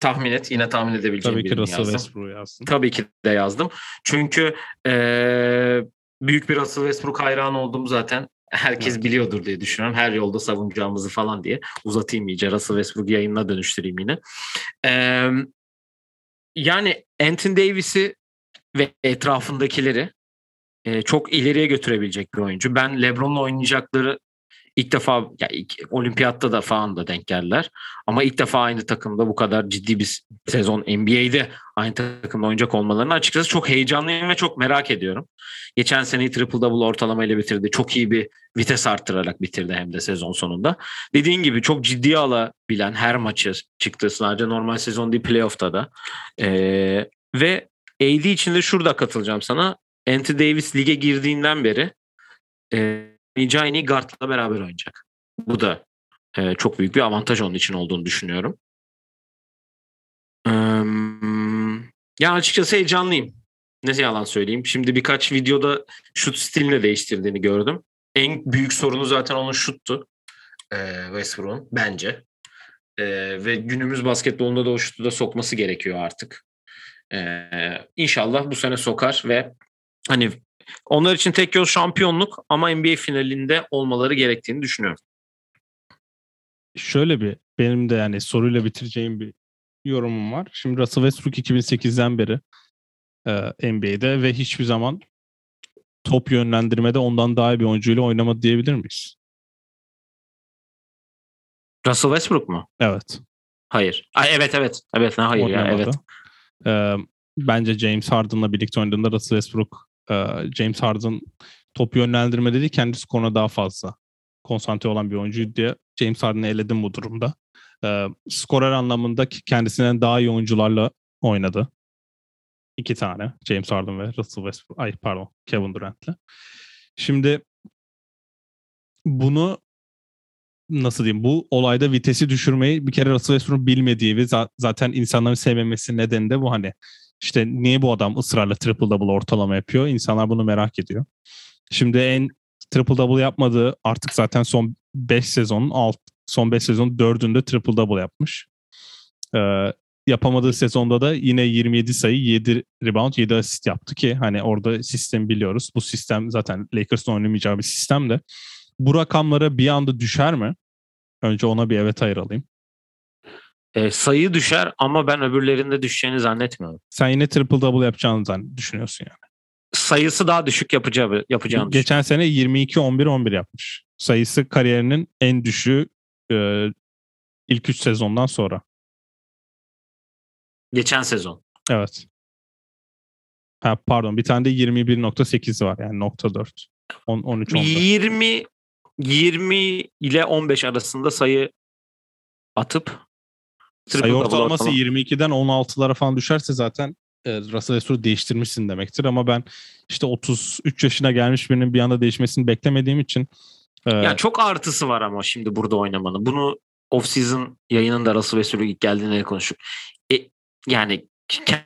tahmin et. Yine tahmin edebileceğim Tabii ki birini Russell yazdım. Westbrook'u yazdın. Tabii ki de yazdım. Çünkü eee, büyük bir Russell Westbrook hayranı olduğumu zaten herkes Evet. biliyordur diye düşünüyorum. Her yolda savunacağımızı falan diye. Uzatayım iyice. Russell Westbrook yayınına dönüştüreyim yine. Eee, yani Anthony Davis'i ve etrafındakileri eee, çok ileriye götürebilecek bir oyuncu. Ben LeBron'la oynayacakları ilk defa ya ilk, olimpiyatta da falan da denk geldiler. Ama ilk defa aynı takımda bu kadar ciddi bir sezon NBA'de aynı takımda oynayacak olmalarını açıkçası çok heyecanlıyım ve çok merak ediyorum. Geçen seneyi triple double ortalamayla bitirdi. Çok iyi bir vites arttırarak bitirdi hem de sezon sonunda. Dediğin gibi çok ciddiye alabilen her maçı çıktı. Sadece normal sezon değil playoff'ta da. Ee, ve AD için de şurada katılacağım sana. Anthony Davis lige girdiğinden beri e, oynayacağı en iyi guardla beraber oynayacak. Bu da e, çok büyük bir avantaj onun için olduğunu düşünüyorum. Eee, ya açıkçası heyecanlıyım. Ne yalan söyleyeyim. Şimdi birkaç videoda şut stilini de değiştirdiğini gördüm. En büyük sorunu zaten onun şuttu. Eee Westbrook'un bence. Eee, ve günümüz basketbolunda da o şutu da sokması gerekiyor artık. Eee inşallah bu sene sokar ve hani onlar için tek yol şampiyonluk ama NBA finalinde olmaları gerektiğini düşünüyorum. Şöyle bir benim de yani soruyla bitireceğim bir yorumum var. Şimdi Russell Westbrook 2008'den beri e, NBA'de ve hiçbir zaman top yönlendirmede ondan daha iyi bir oyuncuyla oynamadı diyebilir miyiz? Russell Westbrook mu? Evet. Hayır. Ay, evet evet. Evet ne hayır ya oynamadı. evet. Ee, bence James Harden'la birlikte oynadığında Russell Westbrook e, James Harden top yönlendirmede değil kendi skoruna daha fazla konsantre olan bir oyuncu diye James Harden'ı eledim bu durumda. Ee, skorer anlamında kendisinden daha iyi oyuncularla oynadı. İki tane. James Harden ve Russell Westbrook. Ay pardon. Kevin Durant'le. Şimdi bunu nasıl diyeyim bu olayda vitesi düşürmeyi bir kere Russell Westbrook'un bilmediği ve za- zaten insanların sevmemesi nedeni de bu hani işte niye bu adam ısrarla triple double ortalama yapıyor? İnsanlar bunu merak ediyor. Şimdi en triple double yapmadığı artık zaten son 5 sezonun alt son 5 sezon 4'ünde triple double yapmış. Ee, yapamadığı sezonda da yine 27 sayı, 7 rebound, 7 asist yaptı ki hani orada sistemi biliyoruz. Bu sistem zaten Lakers'ın oynamayacağı bir sistem de. Bu rakamlara bir anda düşer mi? Önce ona bir evet hayır alayım. E, sayı düşer ama ben öbürlerinde düşeceğini zannetmiyorum. Sen yine triple double yapacağını zann- düşünüyorsun yani. Sayısı daha düşük yapacağı yapacağını. Geçen sene 22 11 11 yapmış. Sayısı kariyerinin en düşüğü e, ilk 3 sezondan sonra. Geçen sezon. Evet. Ha, pardon bir tane de 21.8 var yani nokta 4. 10, 13 14. 20 20 ile 15 arasında sayı atıp Sayı ortalaması ortalama- 22'den 16'lara falan düşerse zaten e, Russell Westbrook değiştirmişsin demektir ama ben işte 33 yaşına gelmiş birinin bir anda değişmesini beklemediğim için e, çok artısı var ama şimdi burada oynamanın. Bunu off-season yayınında Russell Westbrook ilk geldiğinde konuştuk. E, yani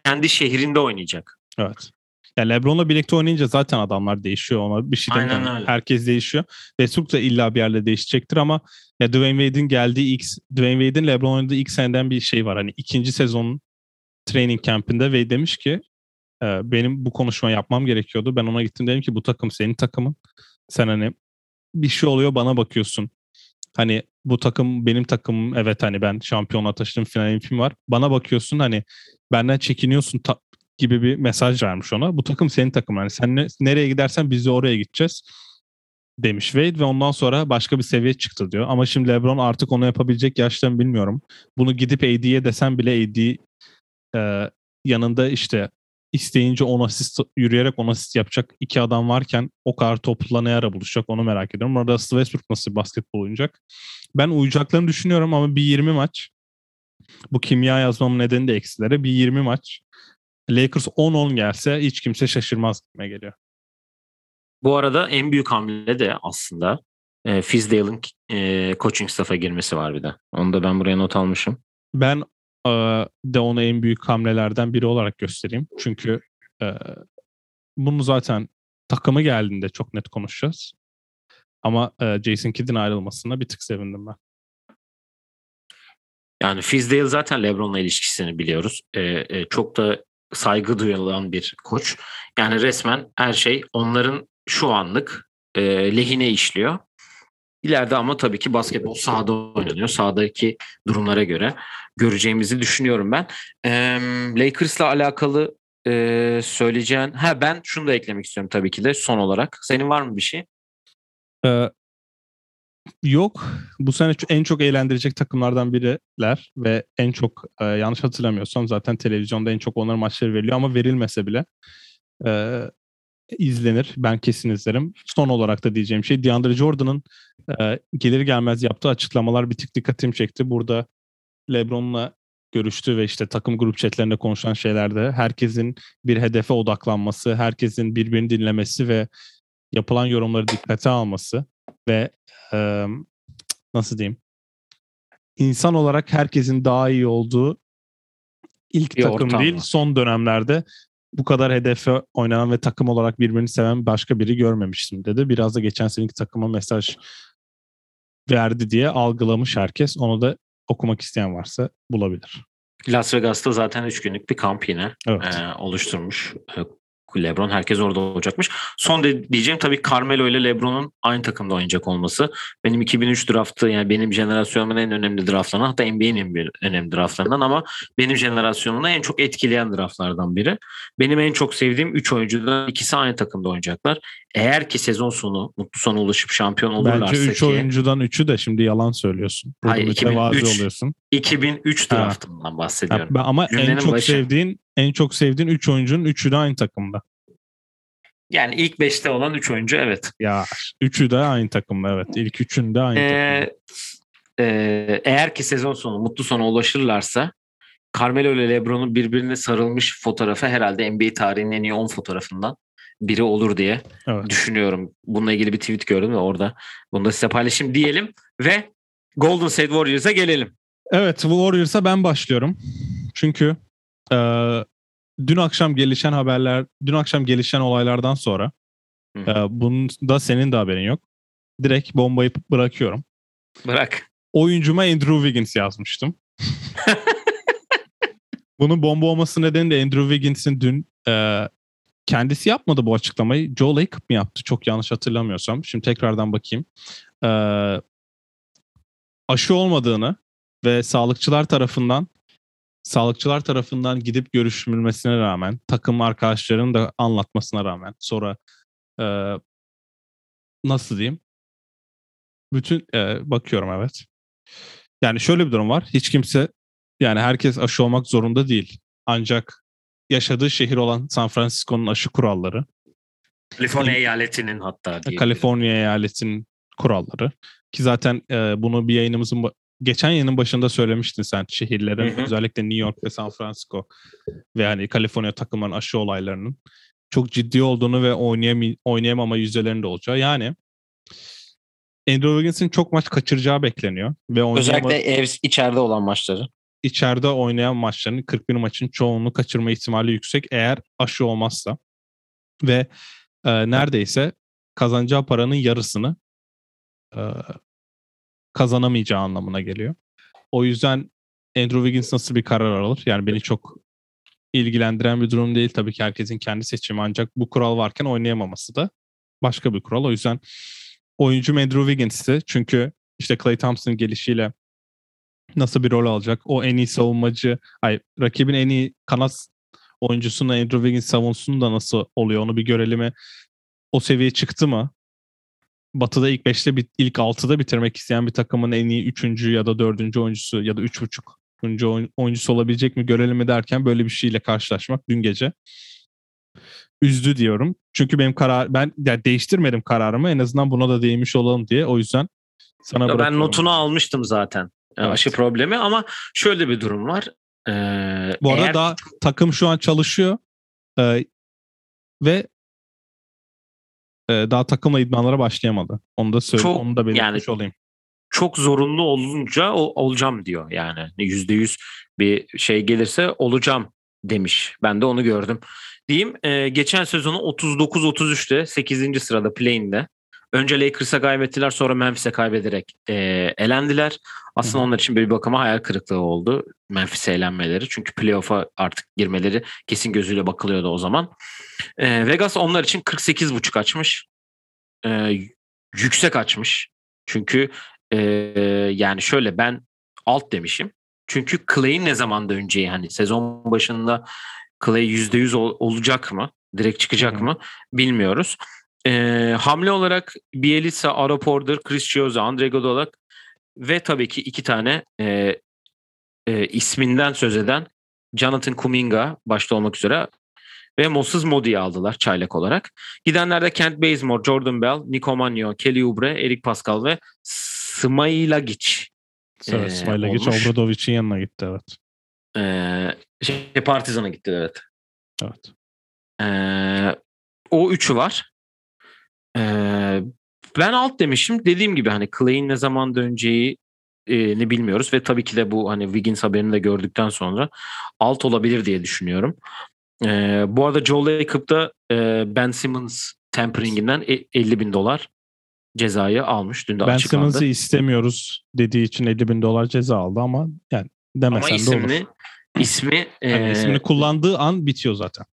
kendi şehrinde oynayacak. Evet. Ya LeBron'la birlikte oynayınca zaten adamlar değişiyor ona bir şey Aynen demiyorum. öyle. Herkes değişiyor. Westbrook da illa bir yerde değişecektir ama ya Dwayne Wade'in geldiği ilk Dwayne Wade'in LeBron oynadığı ilk seneden bir şey var. Hani ikinci sezonun training camp'inde Wade demiş ki e, benim bu konuşma yapmam gerekiyordu. Ben ona gittim dedim ki bu takım senin takımın. Sen hani bir şey oluyor bana bakıyorsun. Hani bu takım benim takımım. Evet hani ben şampiyonluğa taşıdım final MVP'm var. Bana bakıyorsun hani benden çekiniyorsun ta- gibi bir mesaj vermiş ona. Bu takım senin takımın. Yani sen ne- nereye gidersen biz de oraya gideceğiz demiş Wade ve ondan sonra başka bir seviye çıktı diyor. Ama şimdi LeBron artık onu yapabilecek yaşta mı bilmiyorum. Bunu gidip AD'ye desem bile AD e, yanında işte isteyince 10 asist yürüyerek 10 asist yapacak iki adam varken o kadar topla ne ara buluşacak onu merak ediyorum. Orada Westbrook nasıl basketbol oynayacak? Ben uyacaklarını düşünüyorum ama bir 20 maç bu kimya yazmamın nedeni de eksilere bir 20 maç Lakers 10-10 gelse hiç kimse şaşırmaz gibime geliyor. Bu arada en büyük hamle de aslında e, Fizdale'ın e, coaching staff'a girmesi var bir de. Onu da ben buraya not almışım. Ben e, de onu en büyük hamlelerden biri olarak göstereyim. Çünkü e, bunu zaten takımı geldiğinde çok net konuşacağız. Ama e, Jason Kidd'in ayrılmasına bir tık sevindim ben. Yani Fizdale zaten LeBron'la ilişkisini biliyoruz. Ee, e, çok da saygı duyulan bir koç. Yani resmen her şey onların şu anlık e, lehine işliyor. İleride ama tabii ki basketbol sahada oynanıyor. Sahadaki durumlara göre göreceğimizi düşünüyorum ben. E, Lakers'la alakalı e, söyleyeceğin... Ha ben şunu da eklemek istiyorum tabii ki de son olarak. Senin var mı bir şey? Yok. Bu sene en çok eğlendirecek takımlardan biriler ve en çok e, yanlış hatırlamıyorsam zaten televizyonda en çok onların maçları veriliyor ama verilmese bile e, izlenir. Ben kesin izlerim. Son olarak da diyeceğim şey DeAndre Jordan'ın e, gelir gelmez yaptığı açıklamalar bir tık dikkatimi çekti. Burada LeBron'la görüştü ve işte takım grup chatlerinde konuşan şeylerde herkesin bir hedefe odaklanması, herkesin birbirini dinlemesi ve yapılan yorumları dikkate alması ve e, nasıl diyeyim insan olarak herkesin daha iyi olduğu ilk bir takım değil mı? son dönemlerde bu kadar hedefe oynanan ve takım olarak birbirini seven başka biri görmemiştim dedi. Biraz da geçen seneki takıma mesaj verdi diye algılamış herkes. Onu da okumak isteyen varsa bulabilir. Las Vegas'ta zaten 3 günlük bir kamp yine evet. e, oluşturmuş LeBron herkes orada olacakmış. Son de, diyeceğim tabii Carmelo ile LeBron'un aynı takımda oynayacak olması. Benim 2003 draftı yani benim jenerasyonumun en önemli draftlarından hatta NBA'nin en önemli draftlarından ama benim jenerasyonumu en çok etkileyen draftlardan biri. Benim en çok sevdiğim 3 oyuncudan ikisi aynı takımda oynayacaklar. Eğer ki sezon sonu mutlu sona ulaşıp şampiyon olurlarsa Bence 3 ki, oyuncudan 3'ü de şimdi yalan söylüyorsun. hayır 2003, oluyorsun. 2003 draftından bahsediyorum. Ha, ama Cümlenin en çok başı. sevdiğin en çok sevdiğin 3 oyuncunun 3'ü de aynı takımda. Yani ilk 5'te olan 3 oyuncu evet. Ya 3'ü de aynı takımda evet. İlk 3'ün de aynı ee, takımda. E, eğer ki sezon sonu mutlu sona ulaşırlarsa Carmelo ile LeBron'un birbirine sarılmış fotoğrafı herhalde NBA tarihinin en iyi 10 fotoğrafından biri olur diye evet. düşünüyorum. Bununla ilgili bir tweet gördüm ve orada bunu da size paylaşayım diyelim ve Golden State Warriors'a gelelim. Evet Warriors'a ben başlıyorum. Çünkü e, dün akşam gelişen haberler, dün akşam gelişen olaylardan sonra e, bunun da senin de haberin yok. Direkt bombayı bırakıyorum. Bırak. Oyuncuma Andrew Wiggins yazmıştım. Bunun bomba olması nedeni de Andrew Wiggins'in dün e, kendisi yapmadı bu açıklamayı. Joe Lacob mi yaptı? Çok yanlış hatırlamıyorsam. Şimdi tekrardan bakayım. E, aşı olmadığını ve sağlıkçılar tarafından sağlıkçılar tarafından gidip görüşülmesine rağmen, takım arkadaşlarının da anlatmasına rağmen sonra e, nasıl diyeyim? Bütün e, bakıyorum evet. Yani şöyle bir durum var. Hiç kimse yani herkes aşı olmak zorunda değil. Ancak yaşadığı şehir olan San Francisco'nun aşı kuralları. Kaliforniya eyaletinin hatta diye. Kaliforniya eyaletinin kuralları. Ki zaten e, bunu bir yayınımızın geçen yayının başında söylemiştin sen şehirlerin hı hı. özellikle New York ve San Francisco ve hani Kaliforniya takımların aşı olaylarının çok ciddi olduğunu ve oynayam oynayamama yüzdelerinde olacağı. Yani Andrew Wiggins'in çok maç kaçıracağı bekleniyor. ve Özellikle ev içeride olan maçları. İçeride oynayan maçların 41 maçın çoğunu kaçırma ihtimali yüksek eğer aşı olmazsa. Ve e, neredeyse kazanacağı paranın yarısını e, kazanamayacağı anlamına geliyor. O yüzden Andrew Wiggins nasıl bir karar alır? Yani beni çok ilgilendiren bir durum değil. Tabii ki herkesin kendi seçimi ancak bu kural varken oynayamaması da başka bir kural. O yüzden oyuncu Andrew Wiggins'ti. Çünkü işte Clay Thompson'ın gelişiyle nasıl bir rol alacak? O en iyi savunmacı, ay rakibin en iyi kanat oyuncusunu Andrew Wiggins savunsun da nasıl oluyor onu bir görelim. O seviye çıktı mı? Batı'da ilk 5'te ilk 6'da bitirmek isteyen bir takımın en iyi 3. ya da 4. oyuncusu ya da 3.5. oyuncusu olabilecek mi görelim mi derken böyle bir şeyle karşılaşmak dün gece üzdü diyorum. Çünkü benim karar ben yani değiştirmedim kararımı en azından buna da değinmiş olalım diye. O yüzden sana ya Ben notunu almıştım zaten. Evet. Aşı problemi ama şöyle bir durum var. Ee, Bu arada eğer... daha takım şu an çalışıyor. Ee, ve e, daha takımla idmanlara başlayamadı. Onu da söyle, çok, onu da belirtmiş yani, olayım. Çok zorunlu olunca o, olacağım diyor yani. Yüzde yüz bir şey gelirse olacağım demiş. Ben de onu gördüm. Diyeyim e, geçen sezonu 39-33'te 8. sırada play'inde önce Lakers'a kaybettiler sonra Memphis'e kaybederek e, elendiler. Aslında Hı-hı. onlar için bir bakıma hayal kırıklığı oldu Memphis'e elenmeleri. Çünkü playoff'a artık girmeleri kesin gözüyle bakılıyordu o zaman. E, Vegas onlar için 48.5 açmış. E, yüksek açmış. Çünkü e, yani şöyle ben alt demişim. Çünkü Clay'in ne zaman döneceği hani sezon başında Clay %100 ol, olacak mı? Direkt çıkacak Hı-hı. mı? Bilmiyoruz. E, hamle olarak Bielitsa, Ara Porter, Chris Chioza, Andre Godolak ve tabii ki iki tane e, e, isminden söz eden Jonathan Kuminga başta olmak üzere ve Moses Modi'yi aldılar çaylak olarak. Gidenlerde Kent Bazemore, Jordan Bell, Nico Manio, Kelly Oubre, Eric Pascal ve Smailagic. Evet, ee, Smailagic Obradovic'in yanına gitti evet. Ee, şey, Partizan'a gitti evet. Evet. Ee, o üçü var. Ee, ben alt demişim. Dediğim gibi hani Clay'in ne zaman döneceği e, ne bilmiyoruz ve tabii ki de bu hani Wiggins haberini de gördükten sonra alt olabilir diye düşünüyorum. Ee, bu arada Joe Lacob e, Ben Simmons tempering'inden 50 e, bin dolar cezayı almış. Dün de ben açıklandı. Simmons'ı istemiyoruz dediği için 50 bin dolar ceza aldı ama yani demesen ama isimli, de olur. Ismi, yani e, ismini kullandığı an bitiyor zaten.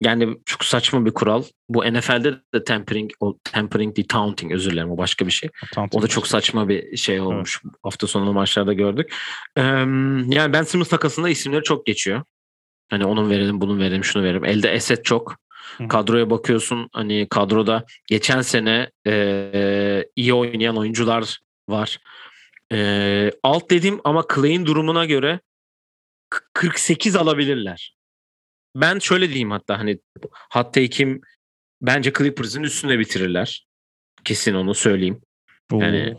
Yani çok saçma bir kural. Bu NFL'de de tempering, o tempering değil taunting özür dilerim o başka bir şey. Taunting. O da çok saçma bir şey olmuş. Evet. Hafta sonu maçlarda gördük. Ee, yani Ben Simmons takasında isimleri çok geçiyor. Hani onun verelim, bunun verelim, şunu verelim. Elde eset çok. Hı. Kadroya bakıyorsun hani kadroda geçen sene e, iyi oynayan oyuncular var. E, alt dedim ama Clay'in durumuna göre 48 alabilirler. Ben şöyle diyeyim hatta hani hatta kim bence Clippers'ın üstünde bitirirler. Kesin onu söyleyeyim. Oo. Yani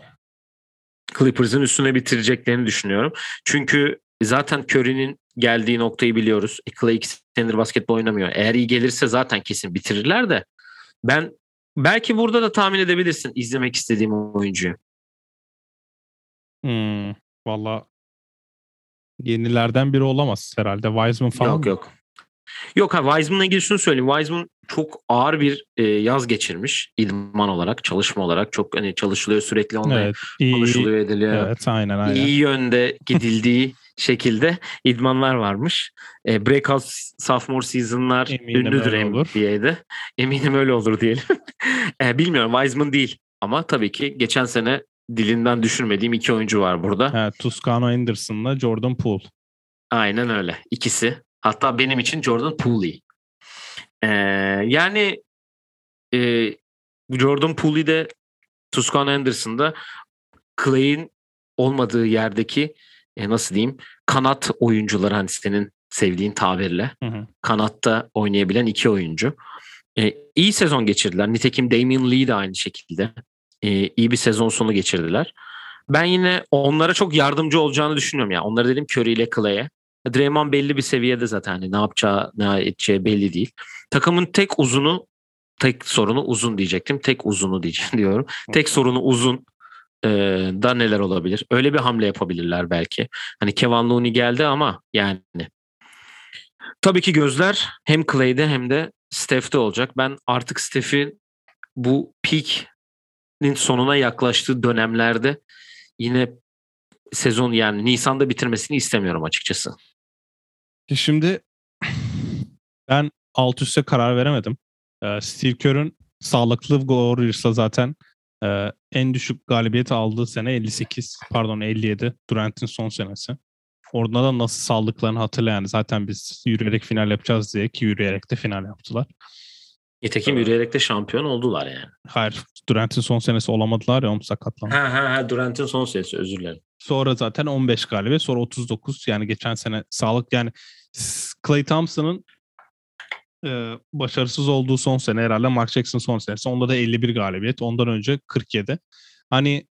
Clippers'ın üstüne bitireceklerini düşünüyorum. Çünkü zaten Curry'nin geldiği noktayı biliyoruz. E, Clay iki senedir basketbol oynamıyor. Eğer iyi gelirse zaten kesin bitirirler de ben belki burada da tahmin edebilirsin izlemek istediğim oyuncuyu. Hmm, Valla yenilerden biri olamaz herhalde. Wiseman falan Yok yok. Yok ha Wiseman'la ilgili şunu söyleyeyim. Wiseman çok ağır bir e, yaz geçirmiş idman olarak, çalışma olarak. Çok hani çalışılıyor sürekli onunla evet, iyi, konuşuluyor ediliyor. Evet aynen aynen. İyi yönde gidildiği şekilde idmanlar varmış. E, breakout sophomore season'lar Eminim ünlüdür NBA'de. Eminim öyle olur diyelim. e, bilmiyorum Wiseman değil. Ama tabii ki geçen sene dilinden düşürmediğim iki oyuncu var burada. Evet, Tuscano Anderson'la Jordan Poole. Aynen öyle. İkisi. Hatta benim için Jordan Poole. Ee, yani e, Jordan Poole'de Tuscan Anderson'da Clay'in olmadığı yerdeki e, nasıl diyeyim kanat oyuncuları hani senin sevdiğin tabirle hı hı. kanatta oynayabilen iki oyuncu. E, iyi sezon geçirdiler. Nitekim Damian Lee de aynı şekilde e, iyi bir sezon sonu geçirdiler. Ben yine onlara çok yardımcı olacağını düşünüyorum. Yani onları dedim Curry ile Clay'e. Draymond belli bir seviyede zaten hani ne yapacağı ne edeceği belli değil. Takımın tek uzunu tek sorunu uzun diyecektim. Tek uzunu diyeceğim diyorum. Tek sorunu uzun e, da neler olabilir? Öyle bir hamle yapabilirler belki. Hani Kevin Looney geldi ama yani tabii ki gözler hem Clay'de hem de Steph'te olacak. Ben artık Steph'in bu peak'nin sonuna yaklaştığı dönemlerde yine sezon yani Nisan'da bitirmesini istemiyorum açıkçası. Şimdi ben alt üste karar veremedim. Ee, Steve Kerr'ün sağlıklı Warriors'la zaten e, en düşük galibiyet aldığı sene 58 pardon 57 Durant'in son senesi. Orada da nasıl sağlıklarını hatırlayan zaten biz yürüyerek final yapacağız diye ki yürüyerek de final yaptılar. Nitekim yürüyerek de şampiyon oldular yani. Hayır. Durant'in son senesi olamadılar ya onu sakatlandı. Ha ha ha Durant'in son senesi özür dilerim. Sonra zaten 15 galibiyet sonra 39 yani geçen sene sağlık yani Clay Thompson'ın e, başarısız olduğu son sene herhalde Mark Jackson son senesi. Onda da 51 galibiyet. Ondan önce 47. Hani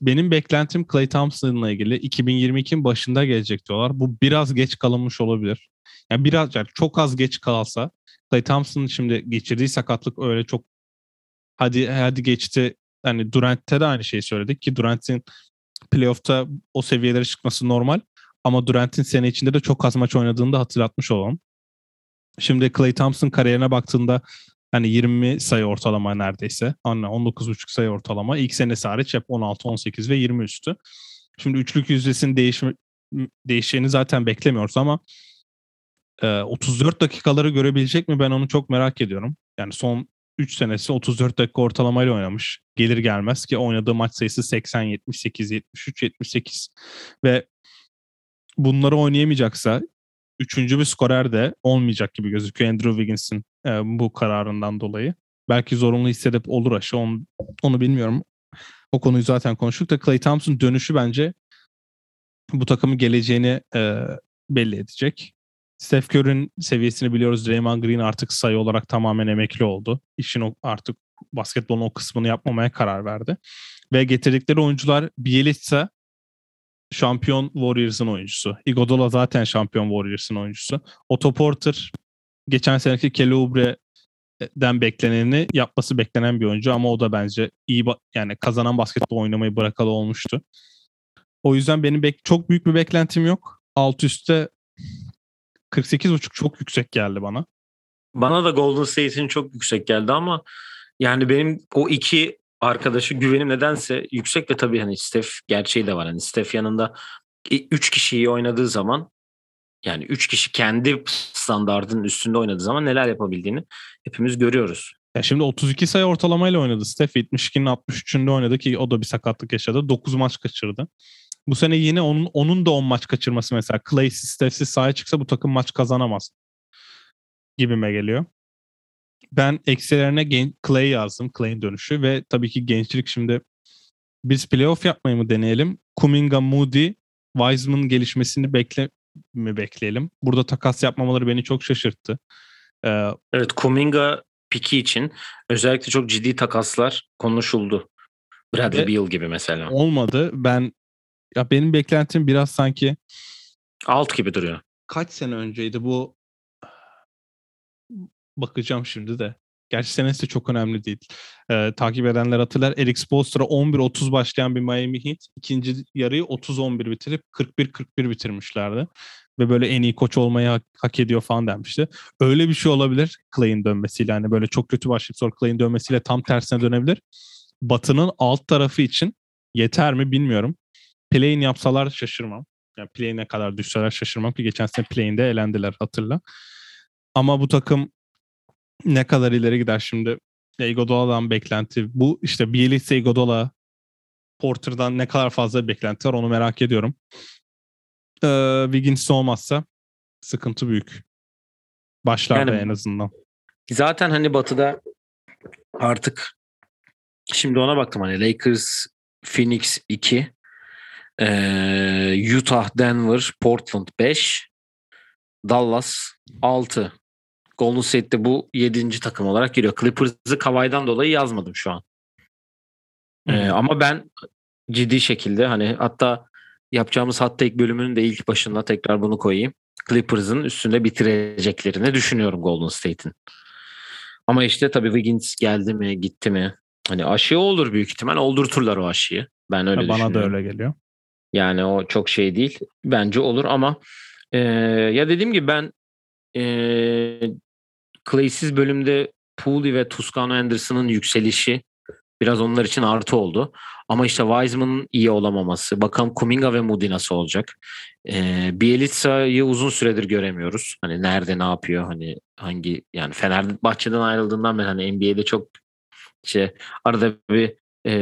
benim beklentim Clay Thompson'la ilgili 2022'nin başında gelecek diyorlar. Bu biraz geç kalınmış olabilir. Yani biraz yani çok az geç kalsa Clay Thompson'ın şimdi geçirdiği sakatlık öyle çok hadi hadi geçti. Hani Durant'te de aynı şeyi söyledik ki Durant'in playoff'ta o seviyelere çıkması normal. Ama Durant'in sene içinde de çok az maç oynadığını da hatırlatmış olalım. Şimdi Clay Thompson kariyerine baktığında Hani 20 sayı ortalama neredeyse. Anne 19,5 sayı ortalama. İlk senesi hariç hep 16, 18 ve 20 üstü. Şimdi üçlük yüzdesinin değişimi, değişeceğini zaten beklemiyoruz ama 34 e, dakikaları görebilecek mi ben onu çok merak ediyorum. Yani son 3 senesi 34 dakika ortalamayla oynamış. Gelir gelmez ki oynadığı maç sayısı 80, 78, 73, 78 ve bunları oynayamayacaksa üçüncü bir skorer de olmayacak gibi gözüküyor Andrew Wiggins'in e, bu kararından dolayı. Belki zorunlu hissedip olur aşı onu, onu bilmiyorum. O konuyu zaten konuştuk da Clay Thompson dönüşü bence bu takımın geleceğini e, belli edecek. Steph Curry'nin seviyesini biliyoruz. Draymond Green artık sayı olarak tamamen emekli oldu. İşin o, artık basketbolun o kısmını yapmamaya karar verdi. Ve getirdikleri oyuncular Bielitsa şampiyon Warriors'ın oyuncusu. Iguodala zaten şampiyon Warriors'ın oyuncusu. Otto Porter geçen seneki Kelly Oubre'den bekleneni yapması beklenen bir oyuncu ama o da bence iyi yani kazanan basketbol oynamayı bırakalı olmuştu. O yüzden benim bek çok büyük bir beklentim yok. Alt üstte 48.5 çok yüksek geldi bana. Bana da Golden State'in çok yüksek geldi ama yani benim o iki arkadaşı güvenim nedense yüksek ve tabii hani Steph gerçeği de var. Hani Steph yanında üç kişiyi oynadığı zaman yani üç kişi kendi standartının üstünde oynadığı zaman neler yapabildiğini hepimiz görüyoruz. Ya şimdi 32 sayı ortalamayla oynadı Steph. 72'nin 63'ünde oynadı ki o da bir sakatlık yaşadı. 9 maç kaçırdı. Bu sene yine onun onun da 10 maç kaçırması mesela Clay'siz, Steph'siz sahaya çıksa bu takım maç kazanamaz gibime geliyor. Ben eksilerine gen- Clay yazdım. Clay'in dönüşü ve tabii ki gençlik şimdi biz playoff yapmayı mı deneyelim? Kuminga, Moody, Wiseman gelişmesini bekle mi bekleyelim? Burada takas yapmamaları beni çok şaşırttı. Ee, evet Kuminga piki için özellikle çok ciddi takaslar konuşuldu. Bradley Beal gibi mesela. Olmadı. Ben ya benim beklentim biraz sanki alt gibi duruyor. Kaç sene önceydi bu? Bakacağım şimdi de. Gerçi senesi de çok önemli değil. Ee, takip edenler hatırlar. Eric Spoelstra 11-30 başlayan bir Miami Heat. ikinci yarıyı 30-11 bitirip 41-41 bitirmişlerdi. Ve böyle en iyi koç olmayı hak, hak ediyor falan denmişti. Öyle bir şey olabilir Clay'in dönmesiyle. Hani böyle çok kötü başlayıp sonra Clay'in dönmesiyle tam tersine dönebilir. Batı'nın alt tarafı için yeter mi bilmiyorum. Play'in yapsalar şaşırmam. Yani play'ine kadar düşseler şaşırmam ki geçen sene play'inde elendiler hatırla. Ama bu takım ne kadar ileri gider şimdi? Iguodala'dan beklenti. Bu işte Bielitsa, Iguodala, Porter'dan ne kadar fazla beklenti var onu merak ediyorum. Ee, Wiggins olmazsa sıkıntı büyük. Başlarda yani, en azından. Zaten hani batıda artık şimdi ona baktım hani Lakers, Phoenix 2, ee, Utah, Denver, Portland 5, Dallas 6. Golden State'de bu 7. takım olarak giriyor. Clippers'ı Kavai'den dolayı yazmadım şu an. Ee, ama ben ciddi şekilde hani hatta yapacağımız hot take bölümünün de ilk başına tekrar bunu koyayım. Clippers'ın üstünde bitireceklerini düşünüyorum Golden State'in. Ama işte tabii Wiggins geldi mi gitti mi? Hani aşı olur büyük ihtimal. Oldurturlar o aşıyı. Ben öyle düşünüyorum. Bana da öyle geliyor. Yani o çok şey değil. Bence olur ama e, ya dediğim gibi ben e, Clay'siz bölümde Pooley ve Tuscano Anderson'ın yükselişi biraz onlar için artı oldu. Ama işte Wiseman'ın iyi olamaması. Bakalım Kuminga ve Moody nasıl olacak? E, Bielitsa'yı uzun süredir göremiyoruz. Hani nerede ne yapıyor? Hani hangi yani Fenerbahçe'den ayrıldığından beri hani NBA'de çok şey arada bir e,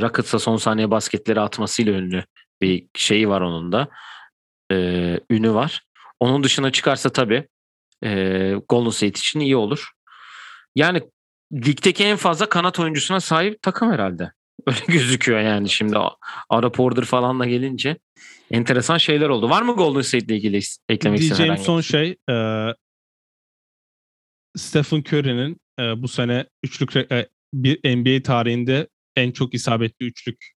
Rockets'a son saniye basketleri atmasıyla ünlü bir şeyi var onun da. E, ünü var. Onun dışına çıkarsa tabii e, Golden State için iyi olur. Yani ligdeki en fazla kanat oyuncusuna sahip takım herhalde. Öyle gözüküyor yani şimdi Ara Porter falan da gelince enteresan şeyler oldu. Var mı Golden State ile ilgili eklemek istediğin Diyeceğim son şey, şey e, Stephen Curry'nin e, bu sene üçlük e, bir NBA tarihinde en çok isabetli üçlük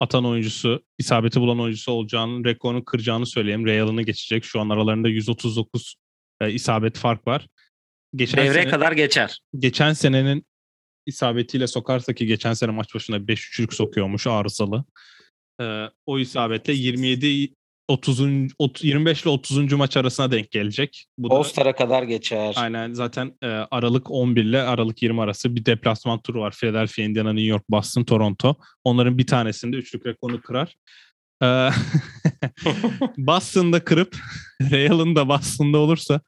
atan oyuncusu, isabeti bulan oyuncusu olacağını, rekorunu kıracağını söyleyeyim. Real'ını geçecek. Şu an aralarında 139 e, isabet fark var. Geçen Devre sene, kadar geçer. Geçen senenin isabetiyle sokarsa ki geçen sene maç başına 5 üçlük sokuyormuş arızalı. E, o isabetle 27 30. 25 ile 30. maç arasına denk gelecek. Bu All-Star'a kadar geçer. Aynen zaten e, Aralık 11 ile Aralık 20 arası bir deplasman turu var. Philadelphia, Indiana, New York, Boston, Toronto. Onların bir tanesinde üçlük rekorunu kırar. E, Boston'da kırıp Real'ın da Boston'da olursa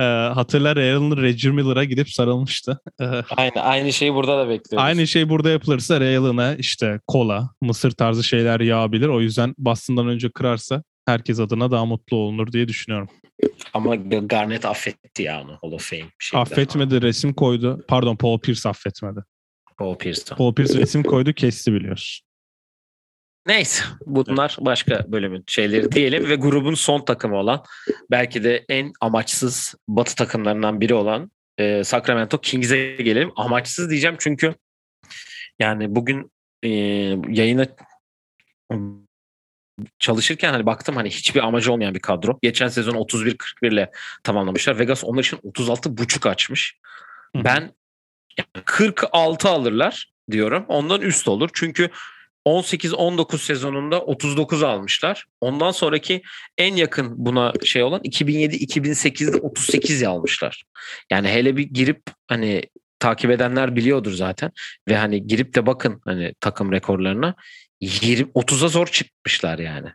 e, hatırlar Real'ın Reggie Miller'a gidip sarılmıştı. E, aynı aynı şeyi burada da bekliyoruz. Aynı şey burada yapılırsa Real'ına işte kola, mısır tarzı şeyler yağabilir. O yüzden Boston'dan önce kırarsa herkes adına daha mutlu olunur diye düşünüyorum. Ama Garnett affetti ya onu Hall of Fame. Şeyden. Affetmedi resim koydu. Pardon Paul Pierce affetmedi. Paul Pierce. Paul Pierce resim koydu kesti biliyorsun. Neyse bunlar başka bölümün şeyleri diyelim ve grubun son takımı olan belki de en amaçsız batı takımlarından biri olan e, Sacramento Kings'e gelelim. Amaçsız diyeceğim çünkü yani bugün e, yayına çalışırken hani baktım hani hiçbir amacı olmayan bir kadro. Geçen sezon 31-41 ile tamamlamışlar. Vegas onlar için 36 buçuk açmış. Hı. Ben yani 46 alırlar diyorum. Ondan üst olur. Çünkü 18-19 sezonunda 39 almışlar. Ondan sonraki en yakın buna şey olan 2007-2008'de 38 almışlar. Yani hele bir girip hani takip edenler biliyordur zaten ve hani girip de bakın hani takım rekorlarına 20 30'a zor çıkmışlar yani.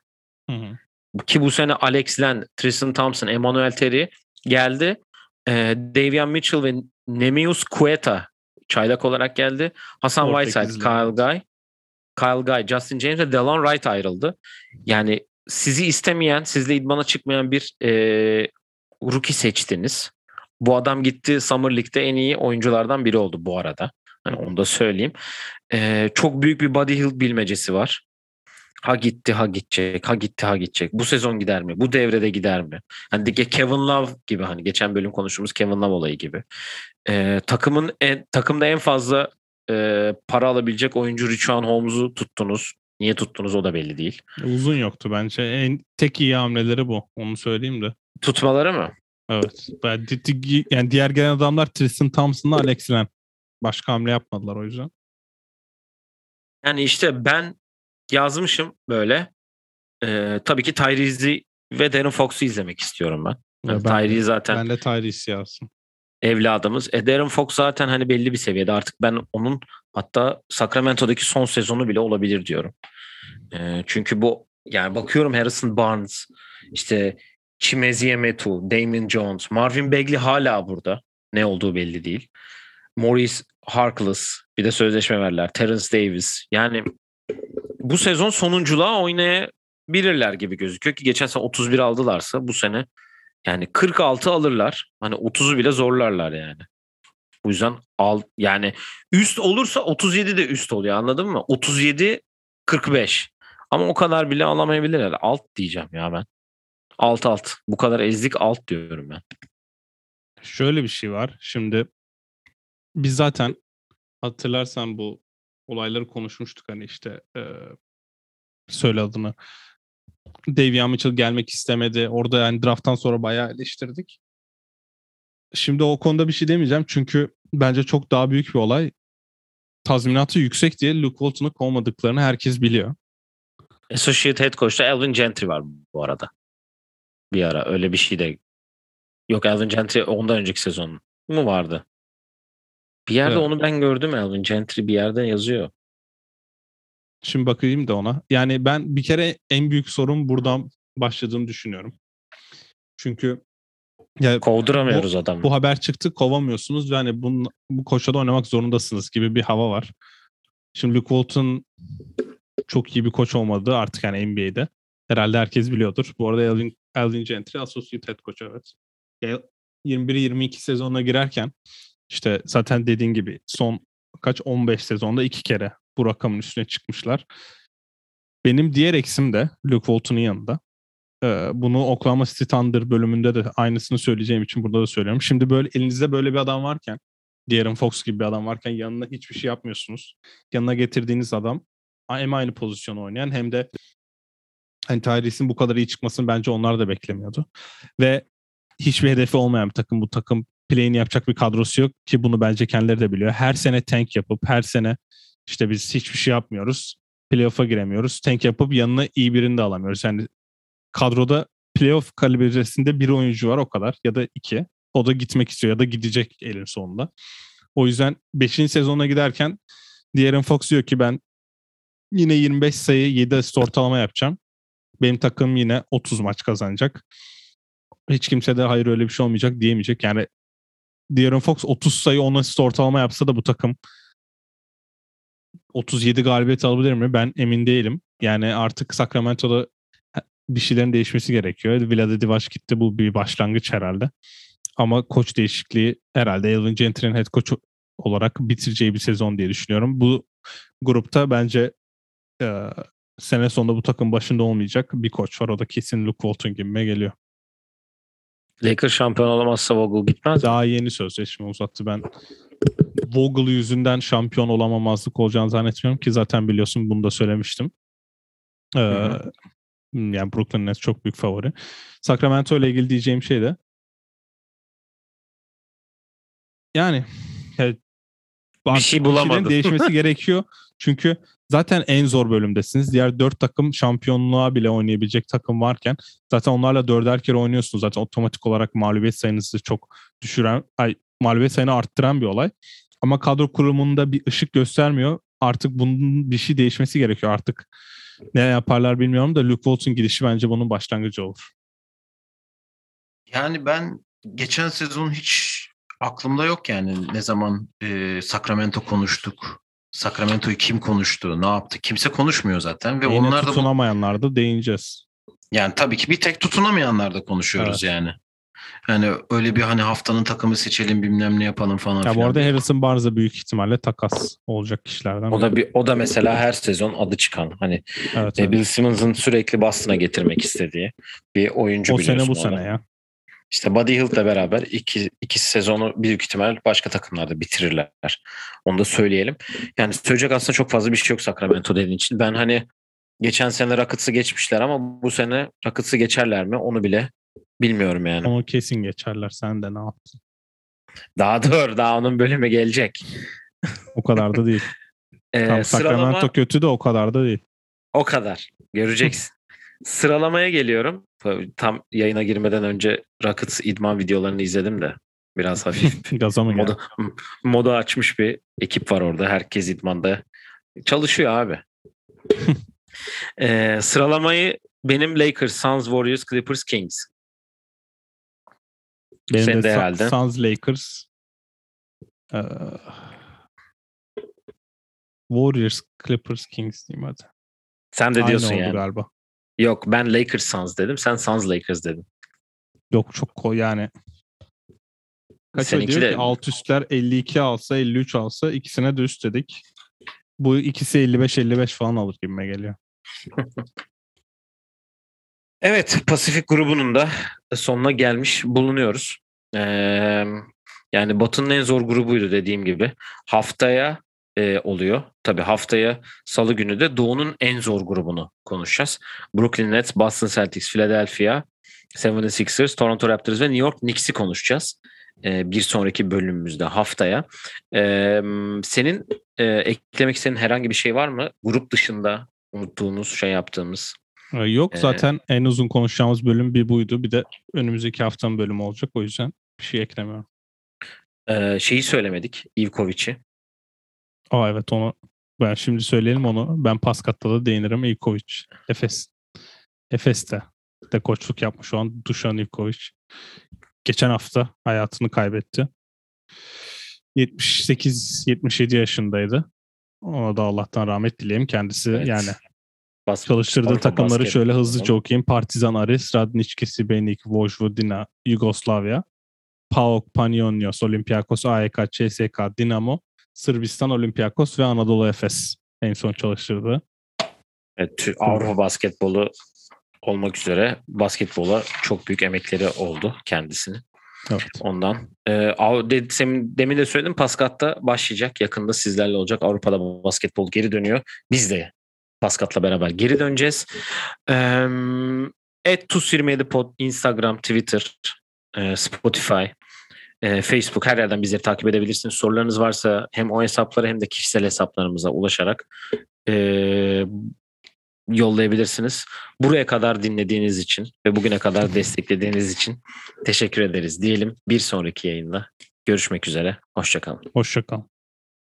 Hı hı. Ki bu sene Alex Len, Tristan Thompson, Emmanuel Terry geldi. Ee, Davian Mitchell ve Nemius Cueta çaylak olarak geldi. Hasan Whiteside, Kyle Guy, Kyle Guy, Justin James ve Delon Wright ayrıldı. Yani sizi istemeyen, sizle idmana çıkmayan bir e, rookie seçtiniz. Bu adam gitti Summer League'de en iyi oyunculardan biri oldu bu arada. Hani onu da söyleyeyim. Ee, çok büyük bir body hill bilmecesi var. Ha gitti ha gidecek, ha gitti ha gidecek. Bu sezon gider mi? Bu devrede gider mi? Hani Kevin Love gibi hani geçen bölüm konuştuğumuz Kevin Love olayı gibi. Ee, takımın en, takımda en fazla e, para alabilecek oyuncu Richuan Holmes'u tuttunuz. Niye tuttunuz o da belli değil. Uzun yoktu bence. En tek iyi hamleleri bu. Onu söyleyeyim de. Tutmaları mı? Evet. Yani diğer gelen adamlar Tristan Thompson'la Alex Len. Başka hamle yapmadılar o yüzden. Yani işte ben yazmışım böyle. Ee, tabii ki Tyrese'i ve Darren Fox'u izlemek istiyorum ben. Yani ben Tyrese zaten. Ben de Tyrese yazsın. Evladımız. E Darren Fox zaten hani belli bir seviyede. Artık ben onun hatta Sacramento'daki son sezonu bile olabilir diyorum. E, çünkü bu yani bakıyorum Harrison Barnes, işte Chimezie Metu, Damon Jones, Marvin Bagley hala burada. Ne olduğu belli değil. Maurice Harkless bir de sözleşme verler. Terence Davis. Yani bu sezon sonunculuğa oynayabilirler gibi gözüküyor ki geçen sene 31 aldılarsa bu sene yani 46 alırlar. Hani 30'u bile zorlarlar yani. Bu yüzden al yani üst olursa 37 de üst oluyor anladın mı? 37 45. Ama o kadar bile alamayabilirler. Alt diyeceğim ya ben. Alt alt. Bu kadar ezdik alt diyorum ben. Şöyle bir şey var. Şimdi biz zaten hatırlarsan bu olayları konuşmuştuk hani işte e, söyle adını. Davian Mitchell gelmek istemedi. Orada yani drafttan sonra bayağı eleştirdik. Şimdi o konuda bir şey demeyeceğim çünkü bence çok daha büyük bir olay. Tazminatı yüksek diye Luke Walton'u kovmadıklarını herkes biliyor. Associate Head Coach'ta Elvin Gentry var bu arada. Bir ara öyle bir şey de yok Elvin Gentry ondan önceki sezon mu vardı? Bir yerde evet. onu ben gördüm Elvin Gentry bir yerde yazıyor. Şimdi bakayım da ona. Yani ben bir kere en büyük sorun buradan başladığını düşünüyorum. Çünkü ya kovduramıyoruz bu, adamı. Bu haber çıktı kovamıyorsunuz yani bunun, bu koşada oynamak zorundasınız gibi bir hava var. Şimdi Luke Walton çok iyi bir koç olmadı artık yani NBA'de. Herhalde herkes biliyordur. Bu arada Elvin, Elvin Gentry Associate Head Coach evet. 21-22 sezonuna girerken işte zaten dediğin gibi son kaç 15 sezonda iki kere bu rakamın üstüne çıkmışlar. Benim diğer eksim de Luke Walton'un yanında. Ee, bunu Oklahoma City Thunder bölümünde de aynısını söyleyeceğim için burada da söylüyorum. Şimdi böyle elinizde böyle bir adam varken, De'Aaron Fox gibi bir adam varken yanına hiçbir şey yapmıyorsunuz. Yanına getirdiğiniz adam hem aynı pozisyonu oynayan hem de hani Tyrese'in bu kadar iyi çıkmasını bence onlar da beklemiyordu. Ve hiçbir hedefi olmayan bir takım. Bu takım play'ini yapacak bir kadrosu yok ki bunu bence kendileri de biliyor. Her sene tank yapıp her sene işte biz hiçbir şey yapmıyoruz. Playoff'a giremiyoruz. Tank yapıp yanına iyi birini de alamıyoruz. Yani kadroda playoff kalibresinde bir oyuncu var o kadar ya da iki. O da gitmek istiyor ya da gidecek elin sonunda. O yüzden 5. sezona giderken De'Aaron Fox diyor ki ben yine 25 sayı 7 asist ortalama yapacağım. Benim takım yine 30 maç kazanacak. Hiç kimse de hayır öyle bir şey olmayacak diyemeyecek. Yani De'Aaron Fox 30 sayı 10 asist ortalama yapsa da bu takım 37 galibiyet alabilir mi? Ben emin değilim. Yani artık Sacramento'da bir şeylerin değişmesi gerekiyor. Vlade Divac gitti. Bu bir başlangıç herhalde. Ama koç değişikliği herhalde Elvin Gentry'nin head coach olarak bitireceği bir sezon diye düşünüyorum. Bu grupta bence e, sene sonunda bu takım başında olmayacak bir koç var. O da kesin Luke Walton gibi geliyor. Lakers şampiyon olamazsa Vogel gitmez. Daha yeni sözleşme uzattı. Ben Vogel yüzünden şampiyon olamamazlık olacağını zannetmiyorum ki zaten biliyorsun bunu da söylemiştim. Ee, yani Brooklyn Nets çok büyük favori. Sacramento ile ilgili diyeceğim şey de yani evet, bir şey bulamadım. değişmesi gerekiyor. Çünkü zaten en zor bölümdesiniz. Diğer dört takım şampiyonluğa bile oynayabilecek takım varken zaten onlarla dörder kere oynuyorsunuz. Zaten otomatik olarak mağlubiyet sayınızı çok düşüren, ay, mağlubiyet sayını arttıran bir olay. Ama kadro kurumunda bir ışık göstermiyor. Artık bunun bir şey değişmesi gerekiyor. Artık ne yaparlar bilmiyorum da Luke Walton gidişi bence bunun başlangıcı olur. Yani ben geçen sezon hiç aklımda yok yani ne zaman e, Sacramento konuştuk. Sacramento'yu kim konuştu, ne yaptı? Kimse konuşmuyor zaten ve Yine onlar da tutunamayanlar da değineceğiz. Yani tabii ki bir tek tutunamayanlar da konuşuyoruz evet. yani. Yani öyle bir hani haftanın takımı seçelim bilmem ne yapalım falan ya filan. Bu arada Harrison Barnes da büyük ihtimalle takas olacak kişilerden. O da bir o da mesela her sezon adı çıkan hani evet, evet. Bill Simmons'ın sürekli Boston'a getirmek istediği bir oyuncu o biliyorsun. O sene bu sene ya. İşte Buddy Hield'la beraber iki, iki sezonu büyük ihtimal başka takımlarda bitirirler. Onu da söyleyelim. Yani söyleyecek aslında çok fazla bir şey yok Sacramento dediğin için. Ben hani geçen sene Rockets'ı geçmişler ama bu sene Rockets'ı geçerler mi onu bile bilmiyorum yani. Onu kesin geçerler. Sen de ne yaptın? Daha dur. Daha onun bölümü gelecek. o kadar da değil. ee, Tam sıralama... Sacramento kötü de o kadar da değil. O kadar. Göreceksin. Sıralamaya geliyorum. Tam yayına girmeden önce Rockets idman videolarını izledim de biraz hafif. Gaza mı moda, moda açmış bir ekip var orada. Herkes idmanda çalışıyor abi. ee, sıralamayı benim Lakers, Suns, Warriors, Clippers, Kings. Benim Senin de, de herhalde. Suns, Lakers, ee, Warriors, Clippers, Kings diyeyim hadi. Sen de Aynı diyorsun oldu yani. galiba. Yok ben Lakers Suns dedim. Sen Suns Lakers dedin. Yok çok ko yani. Kaç Seninki diyor de... ki alt üstler 52 alsa 53 alsa ikisine de üst dedik. Bu ikisi 55-55 falan alır gibime geliyor. evet Pasifik grubunun da sonuna gelmiş bulunuyoruz. Yani Batı'nın en zor grubuydu dediğim gibi. Haftaya e, oluyor. Tabii haftaya salı günü de Doğu'nun en zor grubunu konuşacağız. Brooklyn Nets, Boston Celtics, Philadelphia, 76ers, Toronto Raptors ve New York Knicks'i konuşacağız. E, bir sonraki bölümümüzde haftaya. E, senin eklemek istediğin herhangi bir şey var mı? Grup dışında unuttuğumuz, şey yaptığımız. Yok zaten ee, en uzun konuşacağımız bölüm bir buydu. Bir de önümüzdeki haftanın bölümü olacak. O yüzden bir şey eklemiyorum. Ee, şeyi söylemedik. Ivkovic'i. Aa evet onu ben şimdi söyleyelim onu. Ben Paskat'ta da değinirim. Ivkovic. Efes. Efes'te de koçluk yapmış şu an Dušan Ivkovic. Geçen hafta hayatını kaybetti. 78-77 yaşındaydı. Ona da Allah'tan rahmet dileyim. Kendisi evet. yani Bas, çalıştırdığı takımları basket. şöyle hızlıca okuyayım. Partizan Aris, Radnički Sibenik, Vojvodina, Yugoslavya, PAOK, Panionios, Olympiakos, AEK, CSK, Dinamo, Sırbistan, Olympiakos ve Anadolu Efes en son çalıştırdı. Evet, Avrupa basketbolu olmak üzere basketbola çok büyük emekleri oldu kendisinin. Evet. Ondan. E, demin de söyledim Paskat'ta başlayacak. Yakında sizlerle olacak. Avrupa'da basketbol geri dönüyor. Biz de Paskat'la beraber geri döneceğiz. Et TUS27 Pod, Instagram, Twitter, Spotify, Facebook her yerden bizleri takip edebilirsiniz. Sorularınız varsa hem o hesaplara hem de kişisel hesaplarımıza ulaşarak yollayabilirsiniz. Buraya kadar dinlediğiniz için ve bugüne kadar desteklediğiniz için teşekkür ederiz diyelim. Bir sonraki yayında görüşmek üzere. Hoşçakalın. Hoşçakalın.